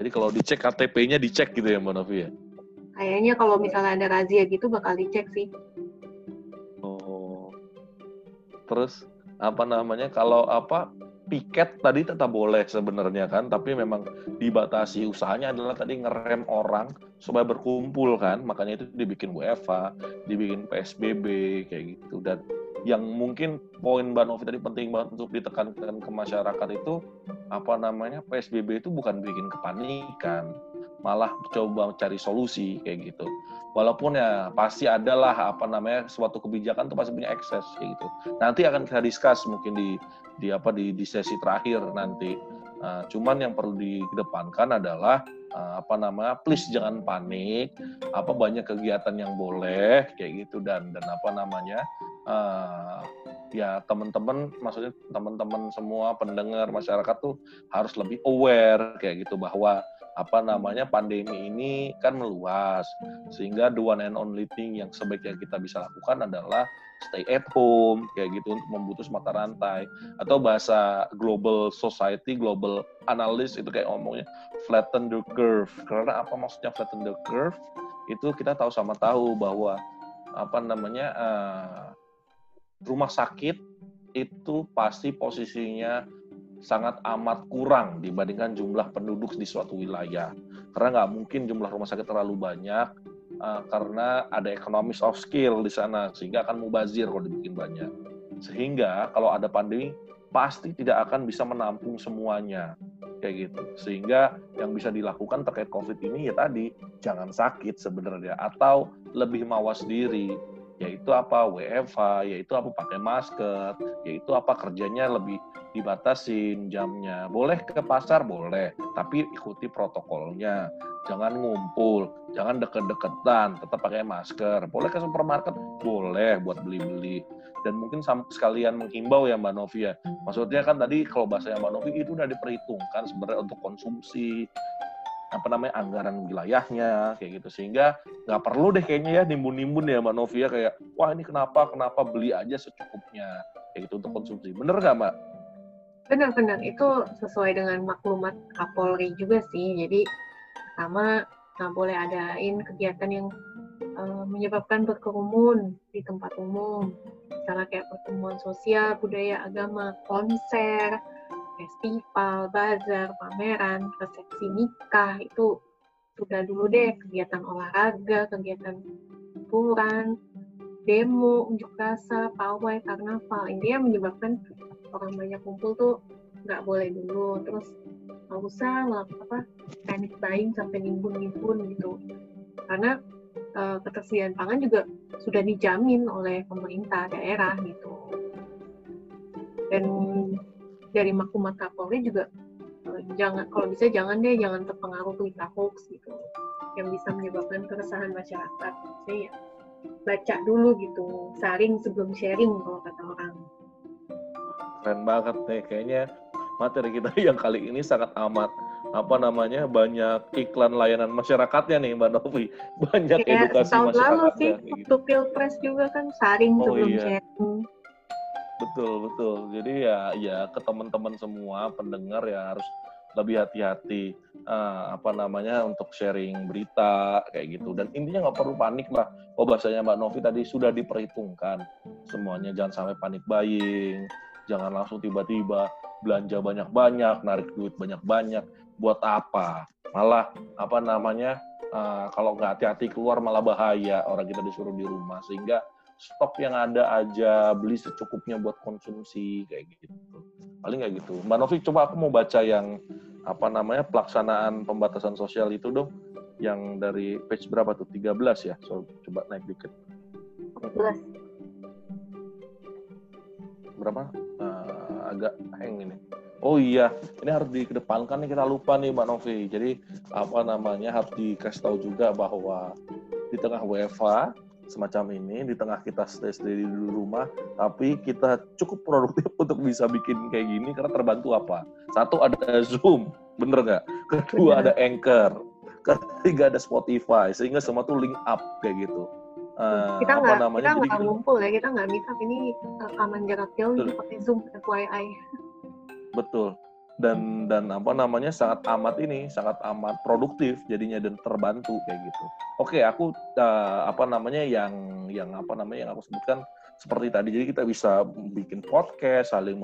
Jadi kalau dicek KTP-nya dicek gitu ya Mbak Novi ya? Kayaknya kalau misalnya ada razia gitu bakal dicek sih. Oh. Terus apa namanya kalau apa piket tadi tetap boleh sebenarnya kan, tapi memang dibatasi usahanya adalah tadi ngerem orang supaya berkumpul kan, makanya itu dibikin WFA, dibikin PSBB kayak gitu dan yang mungkin poin Mbak Novi tadi penting banget untuk ditekankan ke masyarakat itu apa namanya PSBB itu bukan bikin kepanikan malah coba cari solusi kayak gitu. Walaupun ya pasti adalah apa namanya suatu kebijakan itu pasti punya ekses kayak gitu. Nanti akan kita discuss mungkin di di apa di, di sesi terakhir nanti uh, cuman yang perlu dikedepankan adalah uh, apa namanya please jangan panik apa banyak kegiatan yang boleh kayak gitu. Dan dan apa namanya uh, ya teman-teman maksudnya teman-teman semua pendengar masyarakat tuh harus lebih aware kayak gitu bahwa apa namanya pandemi ini kan meluas. Sehingga the one and only thing yang sebaiknya kita bisa lakukan adalah stay at home kayak gitu untuk memutus mata rantai. Atau bahasa global society global analyst itu kayak ngomongnya flatten the curve. Karena apa maksudnya flatten the curve? Itu kita tahu sama tahu bahwa apa namanya uh, rumah sakit itu pasti posisinya sangat amat kurang dibandingkan jumlah penduduk di suatu wilayah. Karena nggak mungkin jumlah rumah sakit terlalu banyak uh, karena ada economies of skill di sana sehingga akan mubazir kalau dibikin banyak. Sehingga kalau ada pandemi pasti tidak akan bisa menampung semuanya. Kayak gitu. Sehingga yang bisa dilakukan terkait COVID ini ya tadi jangan sakit sebenarnya atau lebih mawas diri. Yaitu apa? WFH, yaitu apa? Pakai masker, yaitu apa? Kerjanya lebih dibatasin jamnya. Boleh ke pasar boleh, tapi ikuti protokolnya. Jangan ngumpul, jangan deket-deketan, tetap pakai masker. Boleh ke supermarket, boleh buat beli-beli. Dan mungkin sekalian menghimbau ya Mbak Novia. Maksudnya kan tadi kalau bahasanya Mbak Novi itu udah diperhitungkan sebenarnya untuk konsumsi, apa namanya anggaran wilayahnya kayak gitu sehingga nggak perlu deh kayaknya ya nimbun-nimbun ya Mbak Novia kayak wah ini kenapa kenapa beli aja secukupnya kayak gitu untuk konsumsi bener nggak Mbak? Benar-benar itu sesuai dengan maklumat Kapolri juga sih. Jadi sama nggak boleh adain kegiatan yang uh, menyebabkan berkerumun di tempat umum. Misalnya kayak pertemuan sosial budaya agama konser festival, bazar, pameran, resepsi nikah itu sudah dulu deh. Kegiatan olahraga, kegiatan hiburan, demo, unjuk rasa, pawai, karnaval. Intinya menyebabkan orang banyak kumpul tuh nggak boleh dulu. Terus nggak usah melakukan apa panic buying sampai nimbun-nimbun gitu. Karena e, ketersediaan pangan juga sudah dijamin oleh pemerintah daerah gitu. Dan dari maklumat Kapolri juga uh, jangan kalau bisa jangan deh jangan terpengaruh berita hoax gitu yang bisa menyebabkan keresahan masyarakat. Saya ya baca dulu gitu, saring sebelum sharing kalau kata orang. Keren banget deh, kayaknya materi kita yang kali ini sangat amat apa namanya banyak iklan layanan masyarakatnya nih Mbak Novi banyak ya, edukasi tahun masyarakatnya. lalu sih waktu gitu. pilpres juga kan saring oh, sebelum iya. sharing Betul, betul. Jadi ya ya ke teman-teman semua pendengar ya harus lebih hati-hati uh, apa namanya untuk sharing berita kayak gitu dan intinya nggak perlu panik lah oh bahasanya Mbak Novi tadi sudah diperhitungkan semuanya jangan sampai panik buying jangan langsung tiba-tiba belanja banyak-banyak narik duit banyak-banyak. Buat apa? Malah apa namanya uh, kalau nggak hati-hati keluar malah bahaya. Orang kita disuruh di rumah. Sehingga stok yang ada aja beli secukupnya buat konsumsi kayak gitu. Paling kayak gitu. Mbak Novi coba aku mau baca yang apa namanya pelaksanaan pembatasan sosial itu dong. Yang dari page berapa tuh? 13 ya? So coba naik dikit. 14 berapa agak hang ini. Oh iya, ini harus dikedepankan nih kita lupa nih Mbak Novi. Jadi apa namanya harus dikasih tahu juga bahwa di tengah WFA semacam ini di tengah kita stay stay di rumah tapi kita cukup produktif untuk bisa bikin kayak gini karena terbantu apa? Satu ada zoom. Bener nggak? Kedua ada anchor. Ketiga ada Spotify sehingga semua tuh link up kayak gitu uh, kita nggak kita nggak ngumpul ya kita nggak up ini rekaman jarak jauh ini pakai zoom FYI betul. Dan dan apa namanya sangat amat ini sangat amat produktif jadinya dan terbantu kayak gitu. Oke, aku uh, apa namanya yang yang apa namanya yang aku sebutkan seperti tadi. Jadi kita bisa bikin podcast, saling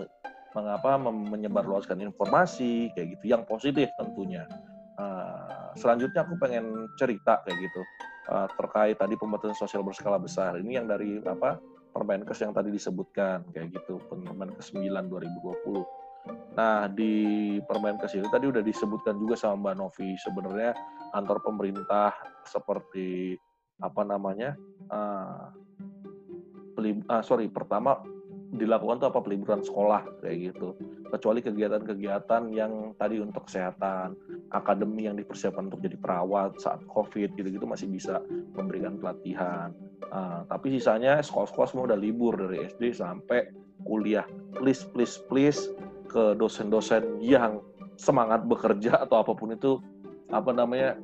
mengapa menyebarluaskan informasi kayak gitu. Yang positif tentunya. Uh, selanjutnya aku pengen cerita kayak gitu uh, terkait tadi pembatasan sosial berskala besar. Ini yang dari apa Permenkes yang tadi disebutkan kayak gitu Permenkes 9 2020 Nah, di Permenkes ini tadi udah disebutkan juga sama Mbak Novi, sebenarnya kantor pemerintah seperti apa namanya, uh, uh, sorry, pertama dilakukan tuh apa peliburan sekolah kayak gitu. Kecuali kegiatan-kegiatan yang tadi untuk kesehatan, akademi yang dipersiapkan untuk jadi perawat saat COVID gitu-gitu masih bisa memberikan pelatihan. Uh, tapi sisanya sekolah-sekolah semua udah libur dari SD sampai kuliah. Please, please, please ke dosen-dosen yang semangat bekerja atau apa pun itu apa namanya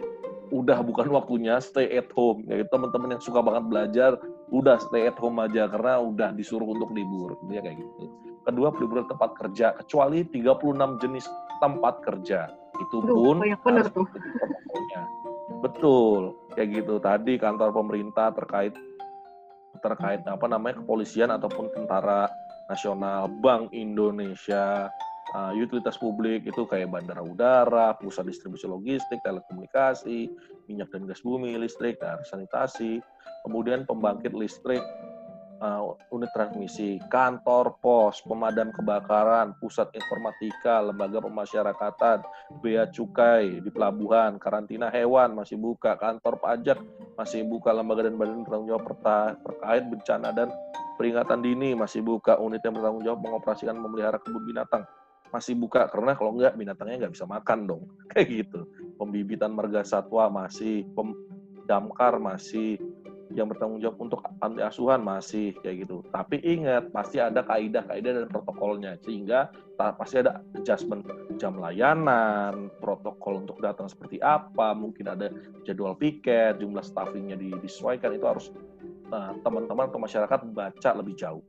udah bukan waktunya stay at home ya teman-teman yang suka banget belajar udah stay at home aja karena udah disuruh untuk libur dia kayak gitu kedua liburan tempat kerja kecuali 36 jenis tempat kerja itu pun tuh. betul kayak gitu tadi kantor pemerintah terkait terkait apa namanya kepolisian ataupun tentara nasional, Bank Indonesia, uh, utilitas publik itu kayak bandara udara, pusat distribusi logistik, telekomunikasi, minyak dan gas bumi, listrik, dan sanitasi, kemudian pembangkit listrik uh, unit transmisi, kantor pos, pemadam kebakaran, pusat informatika, lembaga pemasyarakatan, bea cukai di pelabuhan, karantina hewan masih buka, kantor pajak masih buka, lembaga dan badan bertanggung jawab terkait bencana dan peringatan dini masih buka, unit yang bertanggung jawab mengoperasikan memelihara kebun binatang masih buka karena kalau enggak binatangnya nggak bisa makan dong kayak gitu. Pembibitan marga satwa masih pem damkar masih yang bertanggung jawab untuk panti asuhan masih kayak gitu. Tapi ingat pasti ada kaidah-kaidah dan protokolnya sehingga pasti ada adjustment jam layanan, protokol untuk datang seperti apa, mungkin ada jadwal piket, jumlah staffingnya disesuaikan itu harus teman teman-teman atau masyarakat baca lebih jauh.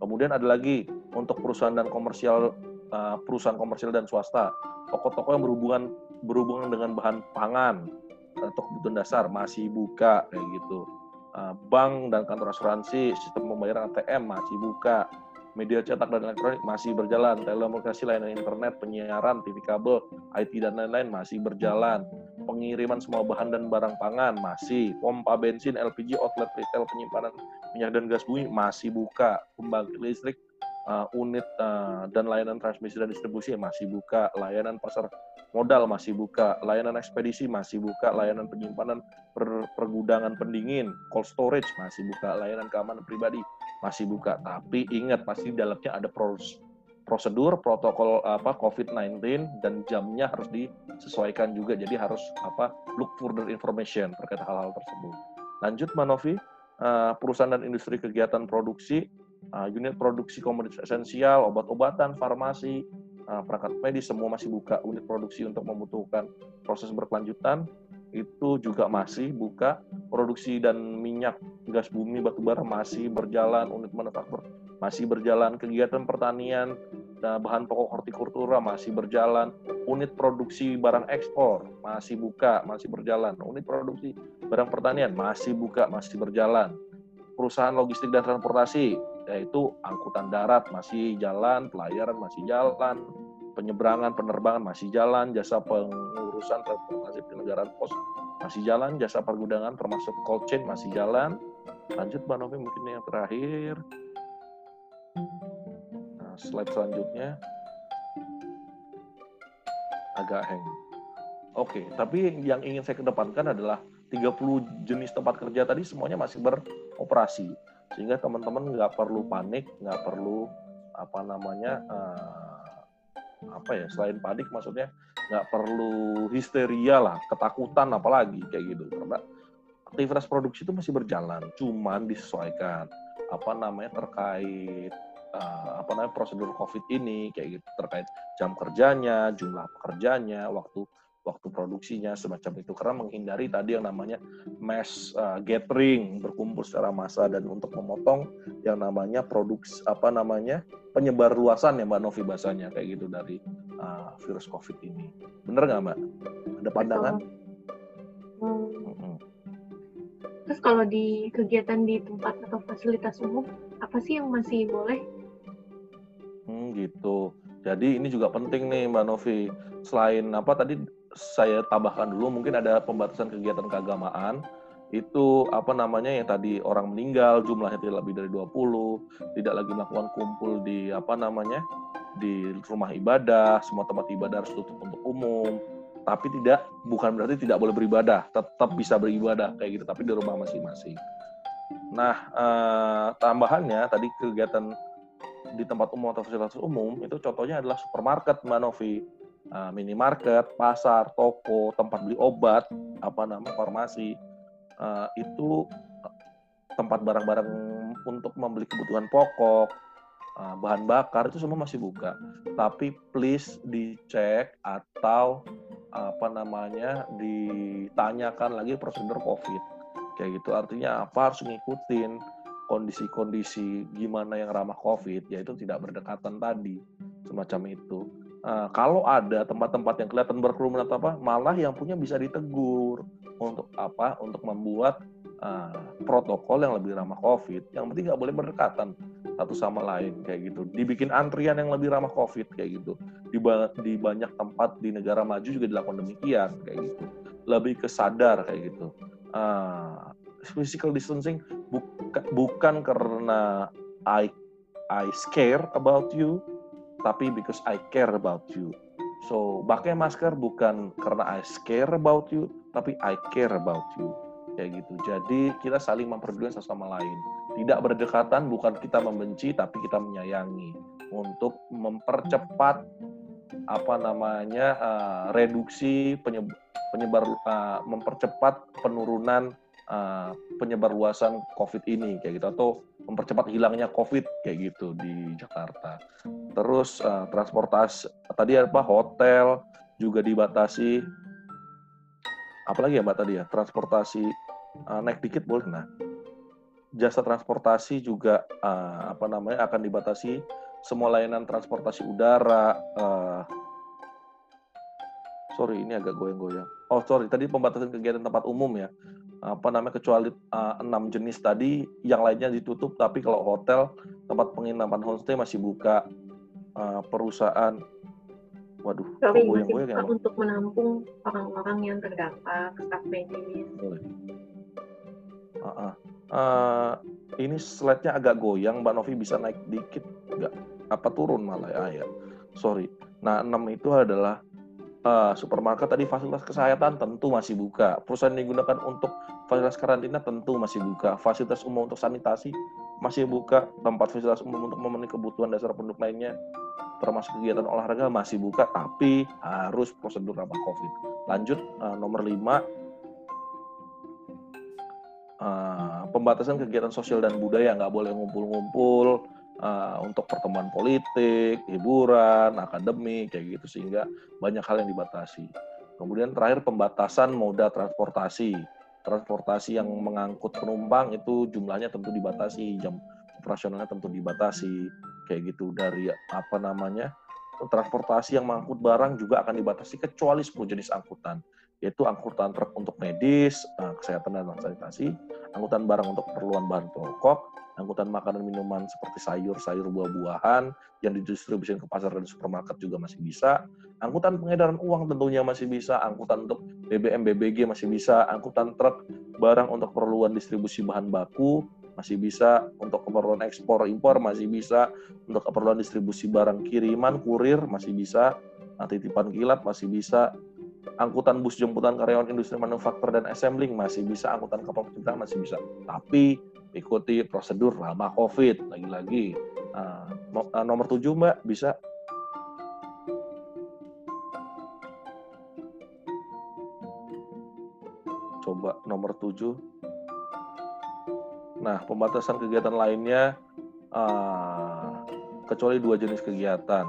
Kemudian ada lagi untuk perusahaan dan komersial uh, perusahaan komersial dan swasta, toko-toko yang berhubungan berhubungan dengan bahan pangan atau kebutuhan dasar masih buka kayak gitu Eh, bank dan kantor asuransi, sistem pembayaran ATM masih buka, media cetak dan elektronik masih berjalan, telekomunikasi layanan internet, penyiaran, TV kabel, IT dan lain-lain masih berjalan, pengiriman semua bahan dan barang pangan masih, pompa bensin, LPG, outlet retail, penyimpanan minyak dan gas bumi masih buka, pembangkit listrik, uh, unit uh, dan layanan transmisi dan distribusi masih buka, layanan pasar modal masih buka, layanan ekspedisi masih buka, layanan penyimpanan per, pergudangan pendingin, cold storage masih buka, layanan keamanan pribadi masih buka. Tapi ingat pasti dalamnya ada pros, prosedur protokol apa COVID-19 dan jamnya harus disesuaikan juga. Jadi harus apa look further information terkait hal-hal tersebut. Lanjut Manovi, uh, perusahaan dan industri kegiatan produksi, uh, unit produksi komoditas esensial, obat-obatan, farmasi, uh, perangkat medis semua masih buka unit produksi untuk membutuhkan proses berkelanjutan. Itu juga masih buka. Produksi dan minyak gas bumi batu bara masih berjalan unit manufaktur masih berjalan kegiatan pertanian dan bahan pokok hortikultura masih berjalan unit produksi barang ekspor masih buka masih berjalan unit produksi barang pertanian masih buka masih berjalan. Perusahaan logistik dan transportasi yaitu angkutan darat masih jalan, pelayaran masih jalan, penyeberangan penerbangan masih jalan, jasa pengurusan transportasi penyelenggaraan pos masih jalan, jasa pergudangan termasuk cold chain masih jalan. Lanjut Mbak Novi mungkin yang terakhir. Nah, slide selanjutnya agak hang. Oke, tapi yang ingin saya kedepankan adalah 30 jenis tempat kerja tadi semuanya masih beroperasi sehingga teman-teman nggak perlu panik nggak perlu apa namanya uh, apa ya selain panik maksudnya nggak perlu histeria lah ketakutan apalagi kayak gitu. Karena aktivitas produksi itu masih berjalan cuman disesuaikan apa namanya terkait uh, apa namanya prosedur covid ini kayak gitu. Terkait jam kerjanya jumlah pekerjanya waktu waktu produksinya semacam itu karena menghindari tadi yang namanya mass uh, gathering berkumpul secara massa dan untuk memotong yang namanya produksi apa namanya penyebar luasan ya Mbak Novi bahasanya kayak gitu dari uh, virus COVID ini. Bener nggak Mbak? Ada pandangan? Hmm. Hmm. Terus kalau di kegiatan di tempat atau fasilitas umum apa sih yang masih boleh? Hmm, gitu. Jadi ini juga penting nih Mbak Novi. Selain apa tadi saya tambahkan dulu mungkin ada pembatasan kegiatan keagamaan. Itu apa namanya yang tadi orang meninggal jumlahnya tidak lebih dari 20 tidak lagi melakukan kumpul di apa namanya di rumah ibadah semua tempat ibadah harus tutup untuk umum. Tapi tidak bukan berarti tidak boleh beribadah tetap bisa beribadah kayak gitu tapi di rumah masing-masing. Nah eh, tambahannya tadi kegiatan di tempat umum atau fasilitas umum itu contohnya adalah supermarket Mbak Novi uh, minimarket, pasar, toko, tempat beli obat, apa nama farmasi, uh, itu tempat barang-barang untuk membeli kebutuhan pokok, uh, bahan bakar itu semua masih buka. Tapi please dicek atau apa namanya ditanyakan lagi prosedur COVID. Kayak gitu artinya apa harus ngikutin kondisi-kondisi gimana yang ramah COVID, yaitu tidak berdekatan tadi, semacam itu. Uh, kalau ada tempat-tempat yang kelihatan berkerumun atau apa, malah yang punya bisa ditegur untuk apa? Untuk membuat uh, protokol yang lebih ramah COVID. Yang penting nggak boleh berdekatan satu sama lain kayak gitu. Dibikin antrian yang lebih ramah COVID kayak gitu. Di, di banyak tempat di negara maju juga dilakukan demikian kayak gitu. Lebih kesadar kayak gitu. Uh, physical distancing buka, bukan karena I I scare about you, tapi because I care about you. So, pakai masker bukan karena I scare about you, tapi I care about you. Kayak gitu. Jadi, kita saling memperdulikan satu sama lain. Tidak berdekatan, bukan kita membenci, tapi kita menyayangi. Untuk mempercepat apa namanya uh, reduksi penyebar, penyebar uh, mempercepat penurunan uh, penyebar luasan COVID ini kayak gitu atau mempercepat hilangnya COVID kayak gitu di Jakarta. Terus uh, transportasi tadi apa hotel juga dibatasi. Apalagi ya Mbak tadi ya transportasi uh, naik dikit boleh nah. Jasa transportasi juga uh, apa namanya akan dibatasi semua layanan transportasi udara. Uh, sorry ini agak goyang-goyang. Oh sorry tadi pembatasan kegiatan tempat umum ya apa namanya kecuali enam jenis tadi yang lainnya ditutup tapi kalau hotel tempat penginapan homestay masih buka uh, perusahaan waduh tapi masih buka ya, untuk menampung orang-orang yang terdampak staff medis uh, uh. Uh, ini slide-nya agak goyang Mbak Novi bisa naik dikit nggak apa turun malah ya, ya. sorry nah enam itu adalah uh, supermarket tadi fasilitas kesehatan tentu masih buka. Perusahaan yang digunakan untuk fasilitas karantina tentu masih buka. Fasilitas umum untuk sanitasi masih buka. Tempat fasilitas umum untuk memenuhi kebutuhan dasar penduduk lainnya termasuk kegiatan olahraga masih buka tapi harus prosedur ramah COVID. Lanjut uh, nomor 5 uh, eh, pembatasan kegiatan sosial dan budaya nggak boleh ngumpul-ngumpul uh, untuk pertemuan politik, hiburan, akademik, kayak gitu sehingga banyak hal yang dibatasi. Kemudian terakhir pembatasan moda transportasi. Transportasi yang mengangkut penumpang itu jumlahnya tentu dibatasi, jam operasionalnya tentu dibatasi, kayak gitu. Dari apa namanya transportasi yang mengangkut barang juga akan dibatasi kecuali 10 jenis angkutan yaitu angkutan truk untuk medis, eh, kesehatan dan sanitasi, angkutan barang untuk keperluan bahan pokok, angkutan makanan minuman seperti sayur, sayur, buah-buahan yang didistribusikan ke pasar dan supermarket juga masih bisa. Angkutan pengedaran uang tentunya masih bisa, angkutan untuk BBM, BBG masih bisa, angkutan truk barang untuk keperluan distribusi bahan baku masih bisa, untuk keperluan ekspor impor masih bisa, untuk keperluan distribusi barang kiriman, kurir masih bisa, nah, titipan kilat masih bisa, angkutan bus jemputan karyawan industri manufaktur dan assembling masih bisa, angkutan kapal pencintaan masih bisa. Tapi ikuti prosedur ramah COVID lagi-lagi. Nah, nomor tujuh Mbak bisa coba nomor tujuh. Nah, pembatasan kegiatan lainnya uh, kecuali dua jenis kegiatan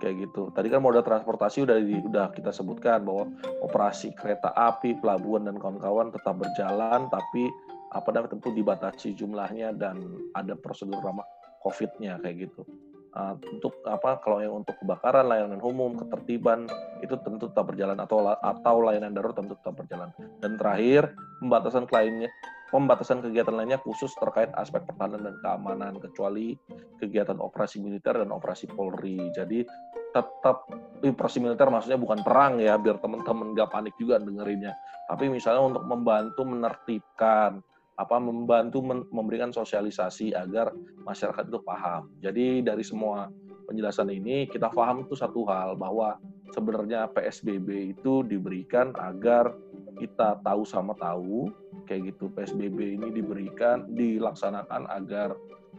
kayak gitu. Tadi kan moda transportasi udah di, udah kita sebutkan bahwa operasi kereta api, pelabuhan dan kawan-kawan tetap berjalan, tapi apa namanya tentu dibatasi jumlahnya dan ada prosedur ramah COVID-nya kayak gitu. Uh, untuk apa kalau yang untuk kebakaran, layanan umum, ketertiban itu tentu tetap berjalan atau atau layanan darurat tentu tetap berjalan. Dan terakhir pembatasan lainnya pembatasan kegiatan lainnya khusus terkait aspek pertahanan dan keamanan kecuali kegiatan operasi militer dan operasi Polri. Jadi tetap operasi militer maksudnya bukan perang ya biar teman-teman nggak panik juga dengerinnya. Tapi misalnya untuk membantu menertibkan apa membantu memberikan sosialisasi agar masyarakat itu paham. Jadi dari semua penjelasan ini kita paham itu satu hal bahwa sebenarnya PSBB itu diberikan agar kita tahu sama tahu kayak gitu PSBB ini diberikan dilaksanakan agar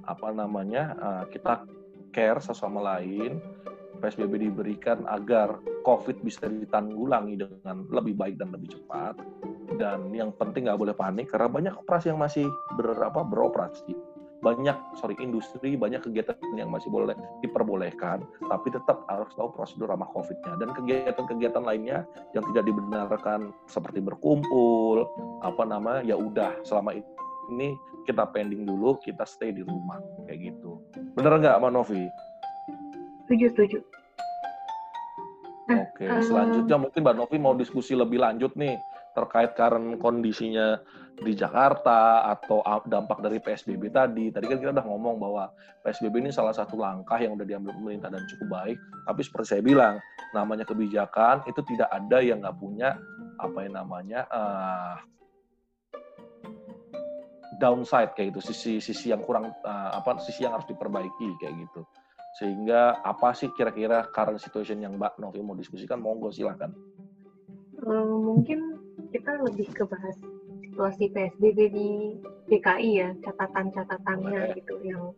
apa namanya uh, kita care sesama lain PSBB diberikan agar COVID bisa ditanggulangi dengan lebih baik dan lebih cepat. Dan yang penting nggak boleh panik karena banyak operasi yang masih berapa beroperasi banyak sorry industri banyak kegiatan yang masih boleh diperbolehkan tapi tetap harus tahu prosedur ramah COVID-nya dan kegiatan-kegiatan lainnya yang tidak dibenarkan seperti berkumpul apa nama ya udah selama ini kita pending dulu kita stay di rumah kayak gitu bener nggak Mbak Novi? Setuju setuju. Oke, selanjutnya mungkin Mbak Novi mau diskusi lebih lanjut nih terkait karena kondisinya di Jakarta atau dampak dari PSBB tadi. Tadi kan kita udah ngomong bahwa PSBB ini salah satu langkah yang udah diambil pemerintah dan cukup baik. Tapi seperti saya bilang, namanya kebijakan itu tidak ada yang nggak punya apa yang namanya uh, downside kayak gitu, sisi sisi yang kurang uh, apa sisi yang harus diperbaiki kayak gitu. Sehingga apa sih kira-kira current situation yang Mbak Novi mau diskusikan? Monggo silahkan. Um, mungkin kita lebih ke bahas situasi PSBB di DKI ya, catatan-catatannya gitu yang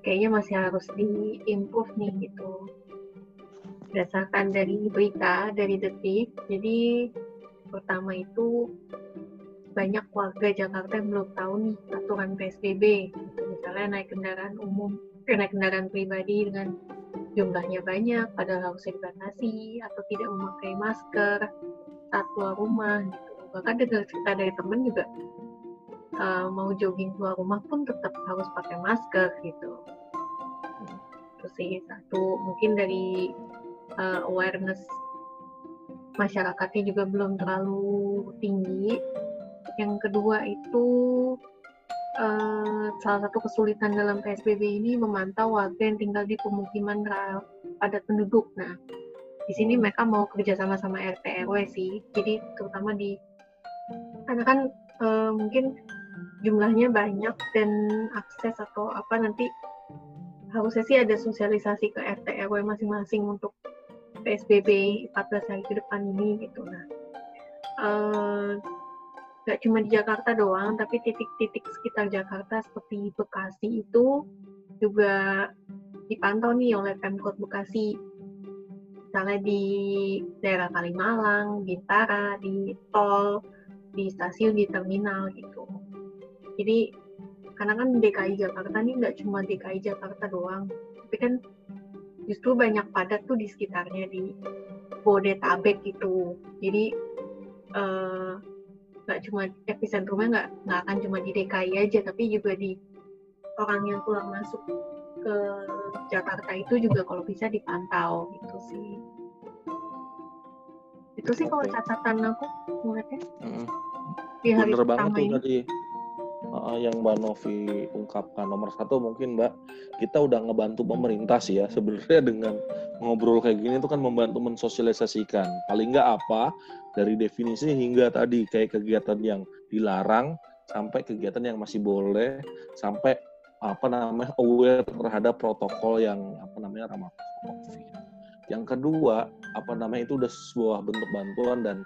kayaknya masih harus diimprove nih gitu. Berdasarkan dari berita dari detik, jadi pertama itu banyak warga Jakarta yang belum tahu nih aturan PSBB. Gitu. Misalnya naik kendaraan umum, eh, naik kendaraan pribadi dengan jumlahnya banyak, padahal harus dibatasi atau tidak memakai masker saat keluar rumah. Gitu. Bahkan dengar cerita dari temen juga uh, mau jogging keluar rumah pun tetap harus pakai masker gitu. Terus sih satu mungkin dari uh, awareness masyarakatnya juga belum terlalu tinggi yang kedua itu uh, salah satu kesulitan dalam PSBB ini memantau warga yang tinggal di pemukiman padat penduduk. Nah, di sini mereka mau kerja sama sama RT RW sih. Jadi terutama di karena kan uh, mungkin jumlahnya banyak dan akses atau apa nanti harusnya sih ada sosialisasi ke RT RW masing-masing untuk PSBB 14 hari ke depan ini gitu. Nah, uh, nggak cuma di Jakarta doang, tapi titik-titik sekitar Jakarta seperti Bekasi itu juga dipantau nih oleh Pemkot Bekasi. Misalnya di daerah Kalimalang, Bintara, di tol, di stasiun, di terminal gitu. Jadi karena kan DKI Jakarta nih nggak cuma DKI Jakarta doang, tapi kan justru banyak padat tuh di sekitarnya di Bodetabek gitu. Jadi uh, nggak cuma epicentrumnya nggak nggak akan cuma di DKI aja tapi juga di orang yang keluar masuk ke Jakarta itu juga kalau bisa dipantau gitu sih itu sih kalau catatan aku ngeliatnya mm. Di hari Bener banget tuh tadi. Uh, yang Mbak Novi ungkapkan. Nomor satu mungkin Mbak kita udah ngebantu pemerintah sih ya sebenarnya dengan ngobrol kayak gini itu kan membantu mensosialisasikan. Paling nggak apa dari definisi hingga tadi kayak kegiatan yang dilarang sampai kegiatan yang masih boleh sampai apa namanya aware terhadap protokol yang apa namanya ramah COVID. Yang kedua, apa namanya itu udah sebuah bentuk bantuan dan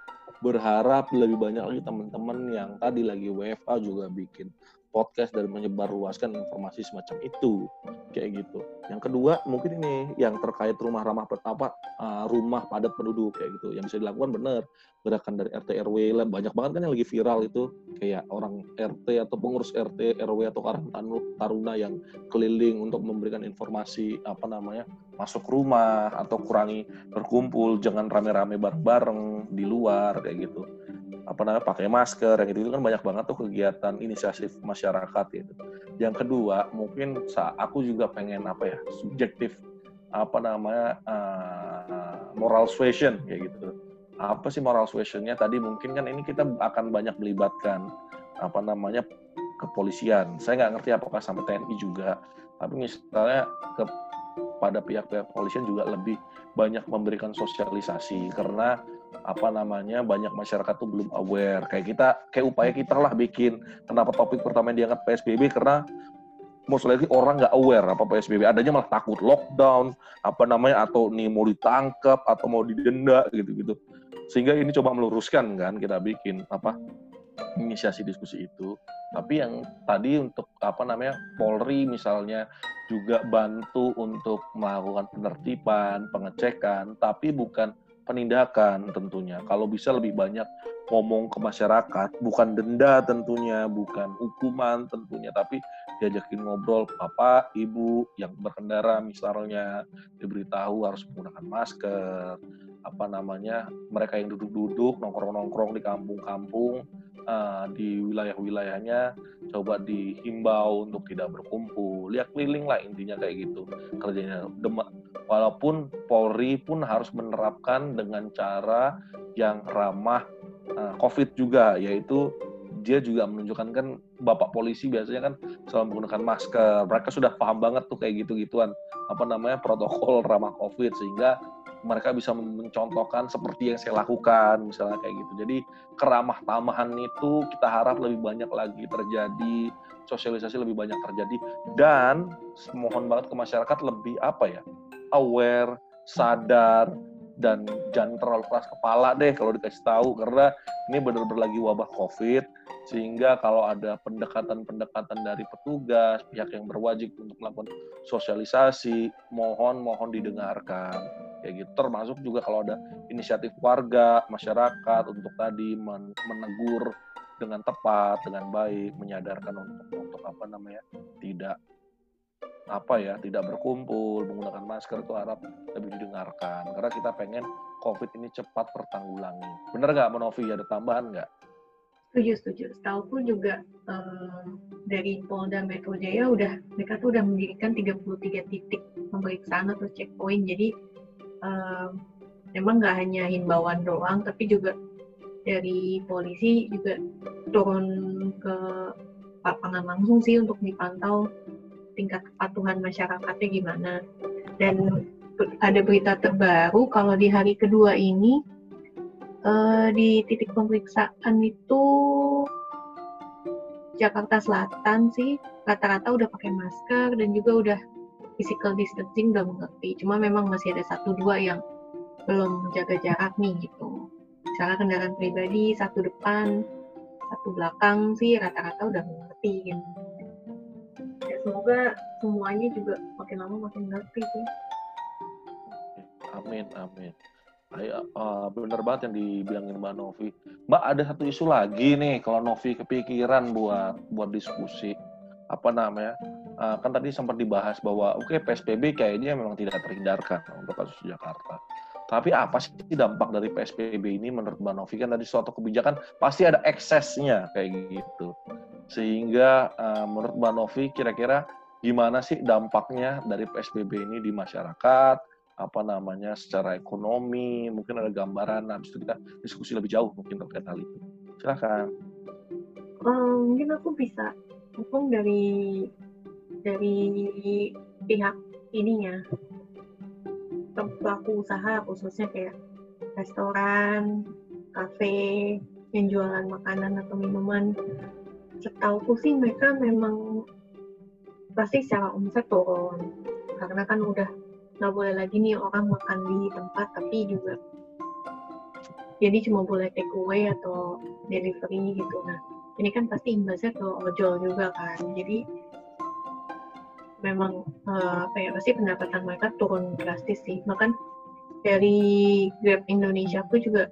berharap lebih banyak lagi teman-teman yang tadi lagi WFA juga bikin podcast dan menyebarluaskan informasi semacam itu. Kayak gitu. Yang kedua mungkin ini yang terkait rumah ramah apa uh, rumah padat penduduk kayak gitu. Yang bisa dilakukan benar gerakan dari RT RW lah. Banyak banget kan yang lagi viral itu. Kayak orang RT atau pengurus RT RW atau Karang Taruna yang keliling untuk memberikan informasi apa namanya masuk rumah atau kurangi berkumpul jangan rame-rame bareng-bareng di luar kayak gitu apa namanya pakai masker yang itu, itu kan banyak banget tuh kegiatan inisiatif masyarakat gitu. Yang kedua mungkin aku juga pengen apa ya subjektif apa namanya uh, moral suasion kayak gitu. Apa sih moral suasionnya tadi mungkin kan ini kita akan banyak melibatkan apa namanya kepolisian. Saya nggak ngerti apakah sampai TNI juga. Tapi misalnya ke pada pihak-pihak kepolisian juga lebih banyak memberikan sosialisasi karena apa namanya banyak masyarakat tuh belum aware. Kayak kita kayak upaya kita lah bikin kenapa topik pertama yang diangkat PSBB karena most lagi orang nggak aware apa PSBB adanya malah takut lockdown apa namanya atau nih mau ditangkap atau mau didenda gitu-gitu. Sehingga ini coba meluruskan kan kita bikin apa inisiasi diskusi itu. Tapi yang tadi untuk apa namanya Polri misalnya juga bantu untuk melakukan penertiban pengecekan tapi bukan penindakan tentunya. Kalau bisa lebih banyak ngomong ke masyarakat, bukan denda tentunya, bukan hukuman tentunya, tapi diajakin ngobrol bapak, ibu yang berkendara misalnya diberitahu harus menggunakan masker, apa namanya mereka yang duduk-duduk nongkrong-nongkrong di kampung-kampung uh, di wilayah-wilayahnya coba dihimbau untuk tidak berkumpul. Lihat keliling lah intinya kayak gitu. Kerjanya Dem walaupun Polri pun harus menerapkan dengan cara yang ramah uh, COVID juga yaitu dia juga menunjukkan kan bapak polisi biasanya kan selalu menggunakan masker. Mereka sudah paham banget tuh kayak gitu-gituan. Apa namanya? Protokol ramah COVID sehingga mereka bisa mencontohkan seperti yang saya lakukan misalnya kayak gitu. Jadi keramah tamahan itu kita harap lebih banyak lagi terjadi sosialisasi lebih banyak terjadi dan mohon banget ke masyarakat lebih apa ya aware sadar dan jangan terlalu keras kepala deh kalau dikasih tahu karena ini benar-benar lagi wabah covid sehingga kalau ada pendekatan-pendekatan dari petugas pihak yang berwajib untuk melakukan sosialisasi mohon mohon didengarkan kayak gitu. Termasuk juga kalau ada inisiatif warga masyarakat untuk tadi menegur dengan tepat dengan baik menyadarkan untuk untuk apa namanya tidak apa ya tidak berkumpul menggunakan masker itu harap lebih didengarkan. Karena kita pengen covid ini cepat tertanggulangi. Benar nggak Menovi ada tambahan nggak? Setuju setuju. Setahu pun juga um, dari Polda Metro Jaya udah mereka tuh udah mendirikan 33 titik pemeriksaan atau checkpoint. Jadi um, memang nggak hanya himbauan doang tapi juga dari polisi juga turun ke lapangan langsung sih untuk dipantau tingkat kepatuhan masyarakatnya gimana. Dan ada berita terbaru kalau di hari kedua ini uh, di titik pemeriksaan itu Jakarta Selatan sih rata-rata udah pakai masker dan juga udah physical distancing udah mengerti. Cuma memang masih ada satu dua yang belum jaga jarak nih gitu. Misalnya kendaraan pribadi satu depan, satu belakang sih rata-rata udah mengerti gitu semoga semuanya juga makin lama makin ngerti sih amin amin Ayo, uh, bener banget yang dibilangin Mbak Novi. Mbak ada satu isu lagi nih kalau Novi kepikiran buat buat diskusi apa namanya uh, kan tadi sempat dibahas bahwa oke okay, PSBB kayaknya memang tidak terhindarkan untuk kasus Jakarta. Tapi apa sih dampak dari PSBB ini menurut Mbak Novi kan tadi suatu kebijakan pasti ada eksesnya kayak gitu. Sehingga uh, menurut Mbak Novi kira-kira gimana sih dampaknya dari PSBB ini di masyarakat? Apa namanya secara ekonomi? Mungkin ada gambaran. Habis itu kita diskusi lebih jauh mungkin terkait hal itu. Silakan. Um, mungkin aku bisa ngomong dari dari pihak ininya. Pelaku usaha khususnya kayak restoran, kafe, yang jualan makanan atau minuman. Setauku sih mereka memang pasti secara omset turun. Karena kan udah nggak boleh lagi nih orang makan di tempat tapi juga jadi cuma boleh take away atau delivery gitu. Nah ini kan pasti imbasnya ke ojol juga kan. Jadi memang uh, apa ya pasti pendapatan mereka turun drastis sih. Bahkan dari Grab Indonesia pun juga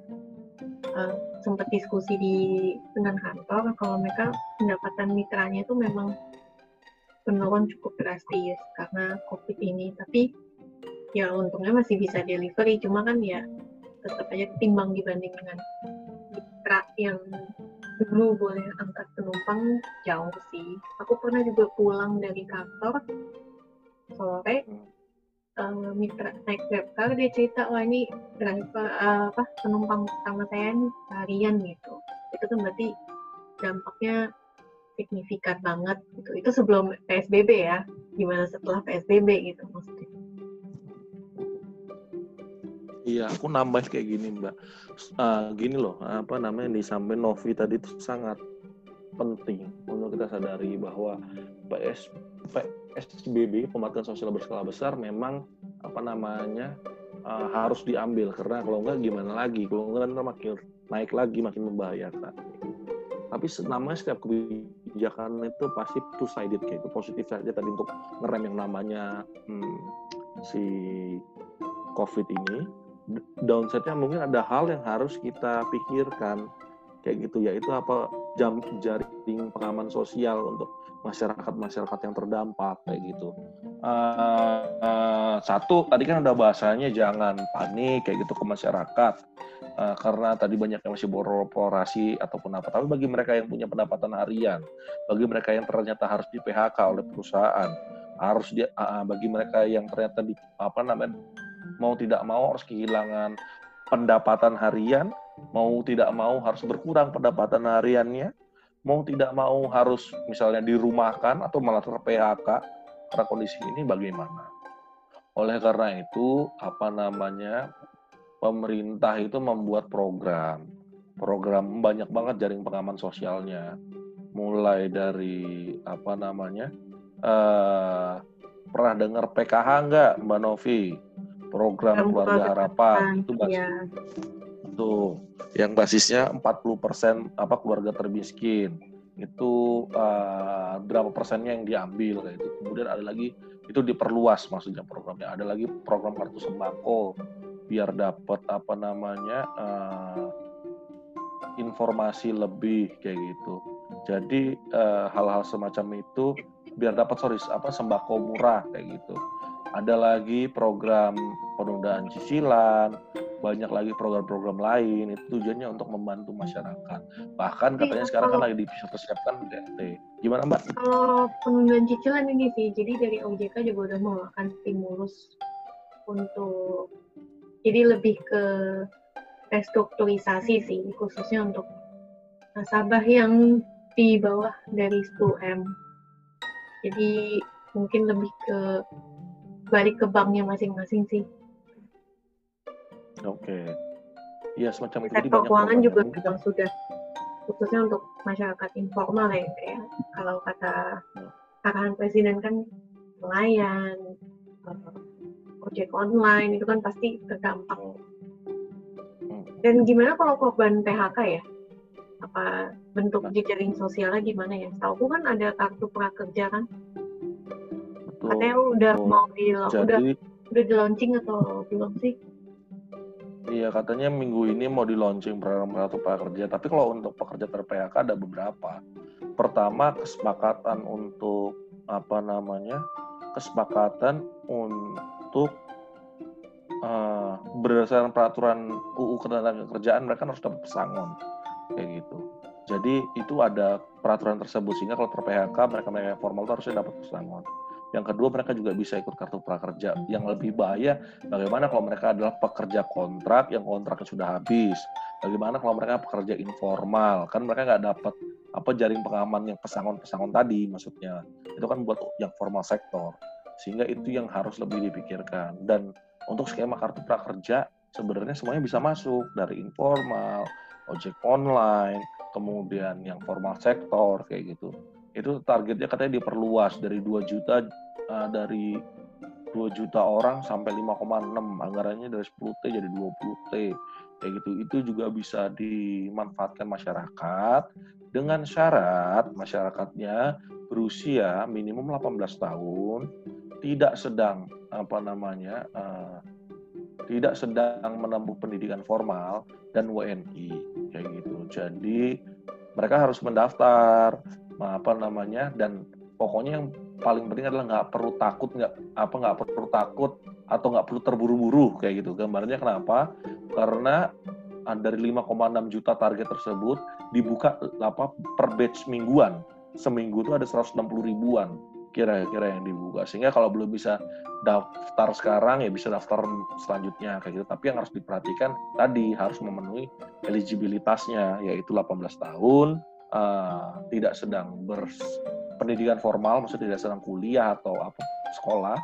uh, sempat diskusi di dengan kantor kalau mereka pendapatan mitranya itu memang penurun cukup drastis karena covid ini. Tapi ya untungnya masih bisa delivery. Cuma kan ya tetap aja ketimbang dibanding dengan mitra yang dulu boleh angkat penumpang jauh sih. Aku pernah juga pulang dari kantor sore uh, mitra naik grabcar dia cerita wah ini driver uh, apa penumpang pertama saya nih harian gitu. Itu kan berarti dampaknya signifikan banget gitu. Itu sebelum PSBB ya. Gimana setelah PSBB gitu maksudnya. Iya, aku nambah kayak gini, Mbak. Uh, gini loh, apa namanya disampaikan Novi tadi itu sangat penting untuk kita sadari bahwa PS, PSBB pembatasan sosial berskala besar memang apa namanya uh, harus diambil. Karena kalau enggak gimana lagi? Kalau enggak nanti makin naik lagi makin membahayakan. Tapi namanya setiap kebijakan itu pasti two sided kayak itu. Positif saja tadi untuk ngerem yang namanya hmm, si COVID ini downside-nya mungkin ada hal yang harus kita pikirkan kayak gitu yaitu apa jam jaring pengaman sosial untuk masyarakat-masyarakat yang terdampak kayak gitu. Uh, uh, satu tadi kan ada bahasanya jangan panik kayak gitu ke masyarakat uh, karena tadi banyak yang masih beroperasi ataupun apa. Tapi bagi mereka yang punya pendapatan harian, bagi mereka yang ternyata harus di PHK oleh perusahaan, harus di, uh, bagi mereka yang ternyata di apa namanya mau tidak mau harus kehilangan pendapatan harian, mau tidak mau harus berkurang pendapatan hariannya, mau tidak mau harus misalnya dirumahkan atau malah ter-PHK karena kondisi ini bagaimana. Oleh karena itu, apa namanya, pemerintah itu membuat program. Program banyak banget jaring pengaman sosialnya. mulai dari apa namanya uh, pernah dengar PKH nggak Mbak Novi program keluarga harapan itu basis ya. itu yang basisnya 40% apa keluarga termiskin. Itu uh, berapa persennya yang diambil kayak itu kemudian ada lagi itu diperluas maksudnya programnya. Ada lagi program kartu sembako biar dapat apa namanya uh, informasi lebih kayak gitu. Jadi uh, hal-hal semacam itu biar dapat sorry apa sembako murah kayak gitu ada lagi program penundaan cicilan, banyak lagi program-program lain itu tujuannya untuk membantu masyarakat. Bahkan katanya sekarang kan lagi dipersiapkan DT. Gimana Mbak? Kalau penundaan cicilan ini sih, jadi dari OJK juga udah mengeluarkan stimulus untuk jadi lebih ke restrukturisasi sih, khususnya untuk nasabah yang di bawah dari 10M. Jadi mungkin lebih ke balik ke banknya masing-masing sih. Oke. Okay. Iya semacam itu. Sektor keuangan juga memang sudah khususnya untuk masyarakat informal ya kayak kalau kata arahan presiden kan nelayan, uh, ojek online itu kan pasti terdampak. Hmm. Dan gimana kalau korban PHK ya? Apa bentuk nah. jejaring sosialnya gimana ya? Tahu kan ada kartu prakerja kan? Katanya udah oh, mau di jadi, udah udah di launching atau belum sih? Iya katanya minggu ini mau di launching program kartu prakerja. Tapi kalau untuk pekerja ter PHK ada beberapa. Pertama kesepakatan untuk apa namanya kesepakatan untuk uh, berdasarkan peraturan UU Ketenagakerjaan mereka harus dapat pesangon kayak gitu. Jadi itu ada peraturan tersebut sehingga kalau ter PHK mereka mereka formal itu harusnya dapat pesangon. Yang kedua mereka juga bisa ikut kartu prakerja. Yang lebih bahaya bagaimana kalau mereka adalah pekerja kontrak yang kontraknya sudah habis. Bagaimana kalau mereka pekerja informal? Kan mereka nggak dapat apa jaring pengaman yang pesangon-pesangon tadi maksudnya. Itu kan buat yang formal sektor. Sehingga itu yang harus lebih dipikirkan. Dan untuk skema kartu prakerja sebenarnya semuanya bisa masuk dari informal, ojek online, kemudian yang formal sektor kayak gitu itu targetnya katanya diperluas dari 2 juta uh, dari 2 juta orang sampai 5,6 anggarannya dari 10 T jadi 20 T. Kayak gitu. Itu juga bisa dimanfaatkan masyarakat dengan syarat masyarakatnya berusia minimum 18 tahun tidak sedang apa namanya uh, tidak sedang menempuh pendidikan formal dan WNI kayak gitu. Jadi mereka harus mendaftar apa namanya dan pokoknya yang paling penting adalah nggak perlu takut nggak apa nggak perlu takut atau nggak perlu terburu-buru kayak gitu. Gambarnya kenapa? Karena dari 5,6 juta target tersebut dibuka apa per batch mingguan. Seminggu itu ada 160 ribuan kira-kira yang dibuka. Sehingga kalau belum bisa daftar sekarang ya bisa daftar selanjutnya kayak gitu. Tapi yang harus diperhatikan tadi harus memenuhi eligibilitasnya yaitu 18 tahun uh, tidak sedang berpendidikan formal, maksudnya tidak sedang kuliah atau apa sekolah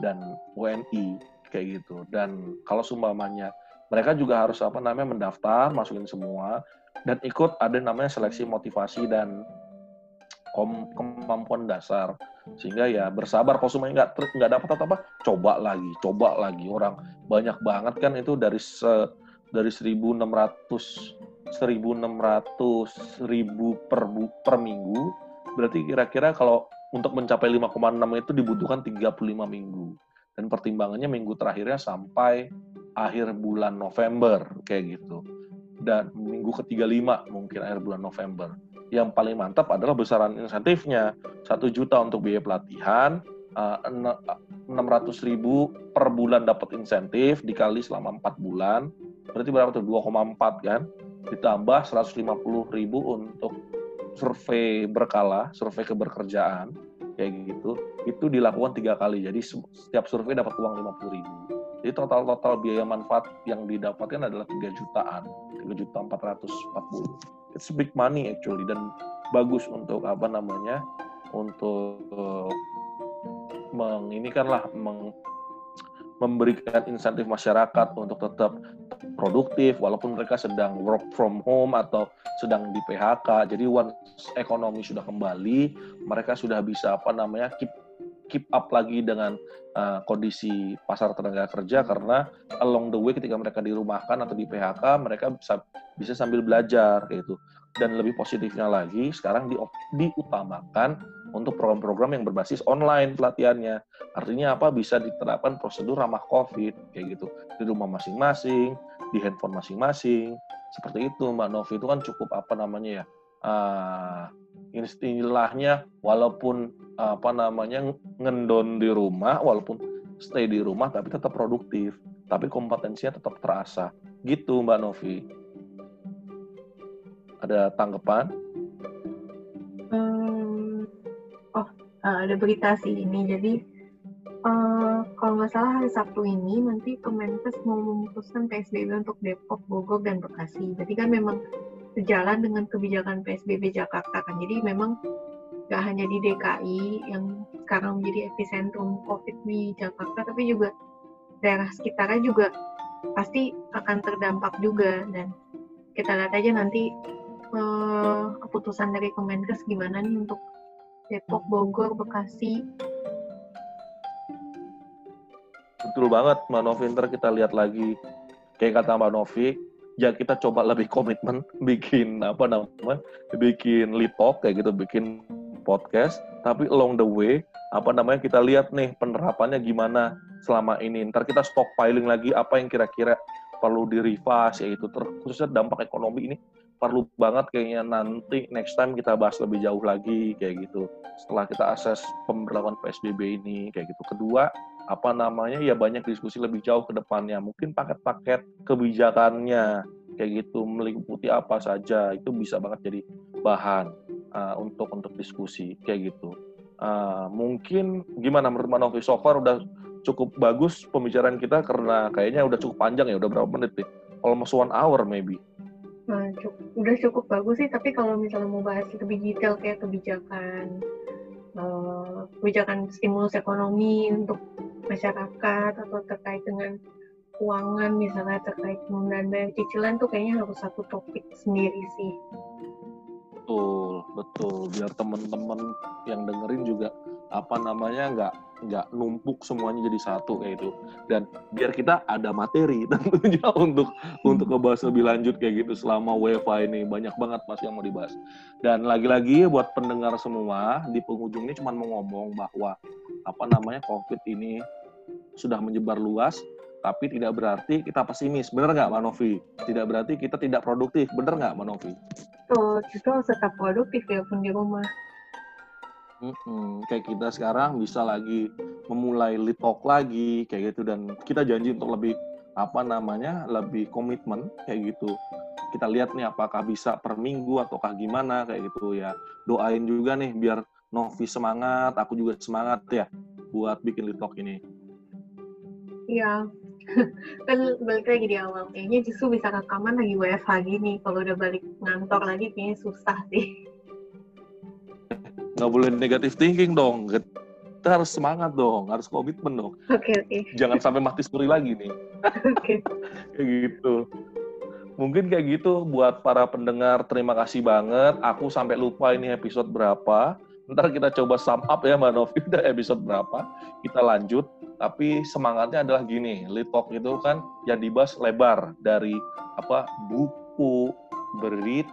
dan WNI kayak gitu. Dan kalau sumpamanya mereka juga harus apa namanya mendaftar, masukin semua dan ikut ada namanya seleksi motivasi dan kom kemampuan dasar. Sehingga ya bersabar. Kalau semuanya nggak nggak dapat atau apa coba lagi coba lagi. Orang banyak banget kan itu dari se, dari 1600 1.600 ribu per, per minggu, berarti kira-kira kalau untuk mencapai 5,6 itu dibutuhkan 35 minggu. Dan pertimbangannya minggu terakhirnya sampai akhir bulan November, kayak gitu. Dan minggu ke-35 mungkin akhir bulan November. Yang paling mantap adalah besaran insentifnya. 1 juta untuk biaya pelatihan, 600 eh, ribu per bulan dapat insentif dikali selama 4 bulan berarti berapa tuh 2,4 kan ditambah 150 ribu untuk survei berkala, survei keberkerjaan, kayak gitu, itu dilakukan tiga kali. Jadi setiap survei dapat uang 50 ribu. Jadi total-total biaya manfaat yang didapatkan adalah 3 jutaan, 3 juta 440. It's big money actually dan bagus untuk apa namanya untuk menginikanlah meng, memberikan insentif masyarakat untuk tetap produktif walaupun mereka sedang work from home atau sedang di PHK. Jadi once ekonomi sudah kembali, mereka sudah bisa apa namanya keep keep up lagi dengan uh, kondisi pasar tenaga kerja karena along the way ketika mereka dirumahkan atau di PHK mereka bisa bisa sambil belajar gitu. Dan lebih positifnya lagi sekarang di, diutamakan untuk program-program yang berbasis online pelatihannya. Artinya apa? Bisa diterapkan prosedur ramah COVID kayak gitu di rumah masing-masing, di handphone masing-masing. Seperti itu Mbak Novi itu kan cukup apa namanya ya? Uh, istilahnya walaupun apa namanya ngendon di rumah walaupun stay di rumah tapi tetap produktif tapi kompetensinya tetap terasa gitu Mbak Novi ada tanggapan uh, ada berita sih ini. Jadi uh, kalau nggak salah hari Sabtu ini nanti Kemenkes mau memutuskan PSBB untuk Depok, Bogor, dan Bekasi. Jadi kan memang sejalan dengan kebijakan PSBB Jakarta kan. Jadi memang nggak hanya di DKI yang sekarang menjadi epicentrum COVID di Jakarta, tapi juga daerah sekitarnya juga pasti akan terdampak juga dan kita lihat aja nanti uh, keputusan dari Kemenkes gimana nih untuk Depok, Bogor, Bekasi. Betul banget, Mbak Novi. Ntar kita lihat lagi. Kayak kata Mbak Novi, ya kita coba lebih komitmen bikin apa namanya, bikin litok kayak gitu, bikin podcast. Tapi along the way, apa namanya kita lihat nih penerapannya gimana selama ini. Ntar kita stockpiling lagi apa yang kira-kira perlu direvise yaitu khususnya dampak ekonomi ini perlu banget kayaknya nanti next time kita bahas lebih jauh lagi kayak gitu. Setelah kita akses pemberlakuan PSBB ini kayak gitu. Kedua apa namanya ya banyak diskusi lebih jauh ke depannya. Mungkin paket-paket kebijakannya kayak gitu meliputi apa saja itu bisa banget jadi bahan uh, untuk untuk diskusi kayak gitu. Uh, mungkin gimana menurut Manovi so far udah cukup bagus pembicaraan kita karena kayaknya udah cukup panjang ya udah berapa menit nih? Almost one hour maybe Nah, cukup, udah cukup bagus sih, tapi kalau misalnya mau bahas lebih detail kayak kebijakan uh, kebijakan stimulus ekonomi untuk masyarakat atau terkait dengan keuangan misalnya terkait penundaan bayar cicilan tuh kayaknya harus satu topik sendiri sih. Betul, betul. Biar teman-teman yang dengerin juga apa namanya nggak nggak numpuk semuanya jadi satu kayak itu dan biar kita ada materi tentunya untuk untuk ngebahas lebih lanjut kayak gitu selama WFA ini. Banyak banget pasti yang mau dibahas. Dan lagi-lagi buat pendengar semua di penghujung ini cuma mau ngomong bahwa apa namanya COVID ini sudah menyebar luas tapi tidak berarti kita pesimis. Bener nggak Mbak Novi? Tidak berarti kita tidak produktif. Bener nggak Mbak Novi? Tuh, kita tetap produktif ya pun di rumah Mm-mm. kayak kita sekarang bisa lagi memulai lead talk lagi kayak gitu. Dan kita janji untuk lebih apa namanya lebih komitmen kayak gitu. Kita lihat nih apakah bisa per minggu ataukah gimana kayak gitu ya. Doain juga nih biar Novi semangat aku juga semangat ya buat bikin talk ini. Iya. Kan balik lagi di awal. Kayaknya justru bisa rekaman lagi WFH gini kalau udah balik ngantor lagi kayaknya susah sih nggak boleh negatif thinking dong. Kita harus semangat dong. Harus komitmen dong. Oke okay, oke. Okay. jangan sampai mati suri lagi nih. Okay. kayak gitu. Mungkin kayak gitu buat para pendengar. Terima kasih banget. Aku sampai lupa ini episode berapa. Ntar kita coba sum up ya Mbak Novi. Udah episode berapa? Kita lanjut. Tapi semangatnya adalah gini. Talk itu kan yang dibahas lebar dari apa buku berita,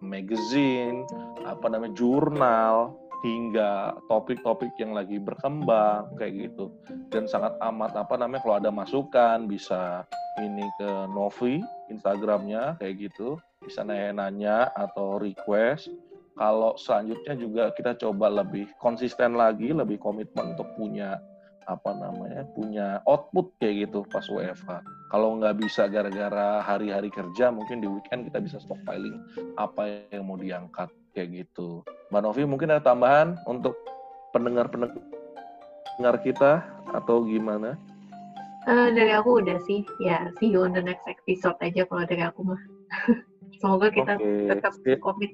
magazine, apa namanya jurnal, hingga topik-topik yang lagi berkembang kayak gitu. Dan sangat amat apa namanya kalau ada masukan bisa ini ke Novi Instagramnya kayak gitu. Bisa nanya-nanya atau request. Kalau selanjutnya juga kita coba lebih konsisten lagi lebih komitmen untuk punya apa namanya punya output kayak gitu pas WFH. Kalau nggak bisa gara-gara hari-hari kerja, mungkin di weekend kita bisa stockpiling apa yang mau diangkat kayak gitu. Mbak Novi mungkin ada tambahan untuk pendengar-pendengar kita atau gimana? Uh, dari aku udah sih, ya see you on the next episode aja kalau dari aku mah. Semoga kita okay. tetap komit.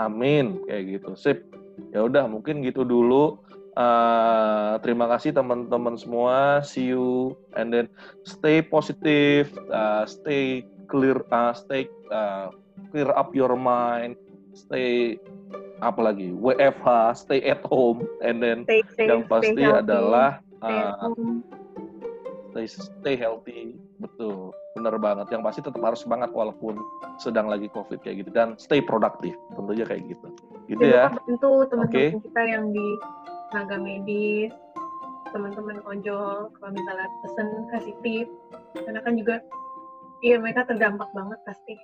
Amin, kayak gitu. Sip. Ya udah, mungkin gitu dulu Uh, terima kasih teman-teman semua. See you. And then stay positive, uh, stay clear, uh, stay uh, clear up your mind, stay apa lagi? WFH, stay at home, and then stay safe, yang pasti stay adalah uh, stay, stay healthy, betul, benar banget. Yang pasti tetap harus semangat walaupun sedang lagi COVID kayak gitu. Dan stay produktif, tentunya kayak gitu. Gitu ya. Bantu teman-teman okay. kita yang di tenaga medis, teman-teman ojol, kalau misalnya pesen kasih tip, karena kan juga iya mereka terdampak banget pasti.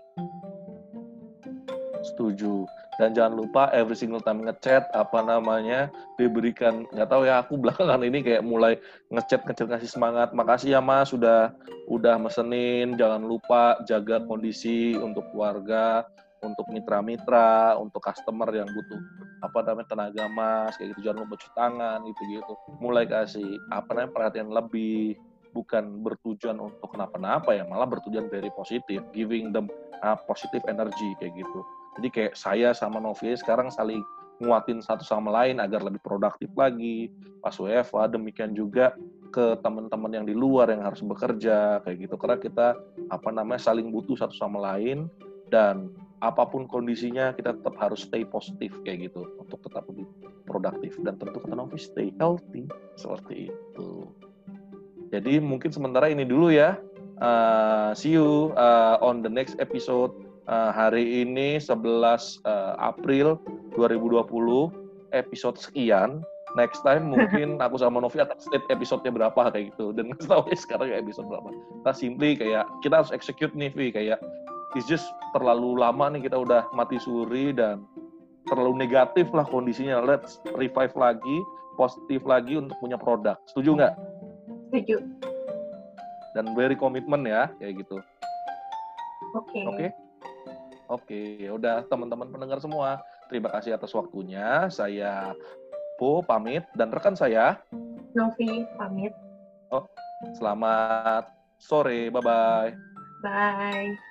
Setuju. Dan jangan lupa every single time ngechat apa namanya diberikan nggak tahu ya aku belakangan ini kayak mulai ngechat ngechat ngasih semangat. Makasih ya Mas sudah udah mesenin. Jangan lupa jaga kondisi untuk keluarga, untuk mitra-mitra, untuk customer yang butuh apa namanya tenaga mas kayak gitu jangan lupa cuci tangan gitu gitu mulai kasih apa namanya perhatian lebih bukan bertujuan untuk kenapa-napa ya malah bertujuan very positif giving them uh, positive energy kayak gitu. Jadi kayak saya sama Novi sekarang saling nguatin satu sama lain agar lebih produktif lagi. Pas WFA demikian juga ke teman-teman yang di luar yang harus bekerja kayak gitu. Karena kita apa namanya saling butuh satu sama lain dan apa pun kondisinya kita tetap harus stay positif kayak gitu untuk tetap lebih produktif dan tentu kata Novi stay healthy seperti itu. Jadi mungkin sementara ini dulu ya. Uh, see you uh, on the next episode. Uh, hari ini 11 uh, April 2020 episode sekian. Next time mungkin aku sama Novi akan state episode-nya berapa kayak gitu. Dan nggak tahu ya sekarang ya episode berapa. Kita simply kayak kita harus execute nih Vi kayak it's just terlalu lama nih kita udah mati suri dan terlalu negatif lah kondisinya. Let's revive lagi, positif lagi untuk punya produk. Setuju nggak? Setuju. Dan very komitmen ya, kayak gitu. Oke. Okay. Oke. Okay? Oke, okay, udah teman-teman pendengar semua, terima kasih atas waktunya. Saya Po pamit dan rekan saya Novi pamit. Oh, selamat sore. Bye-bye. Bye.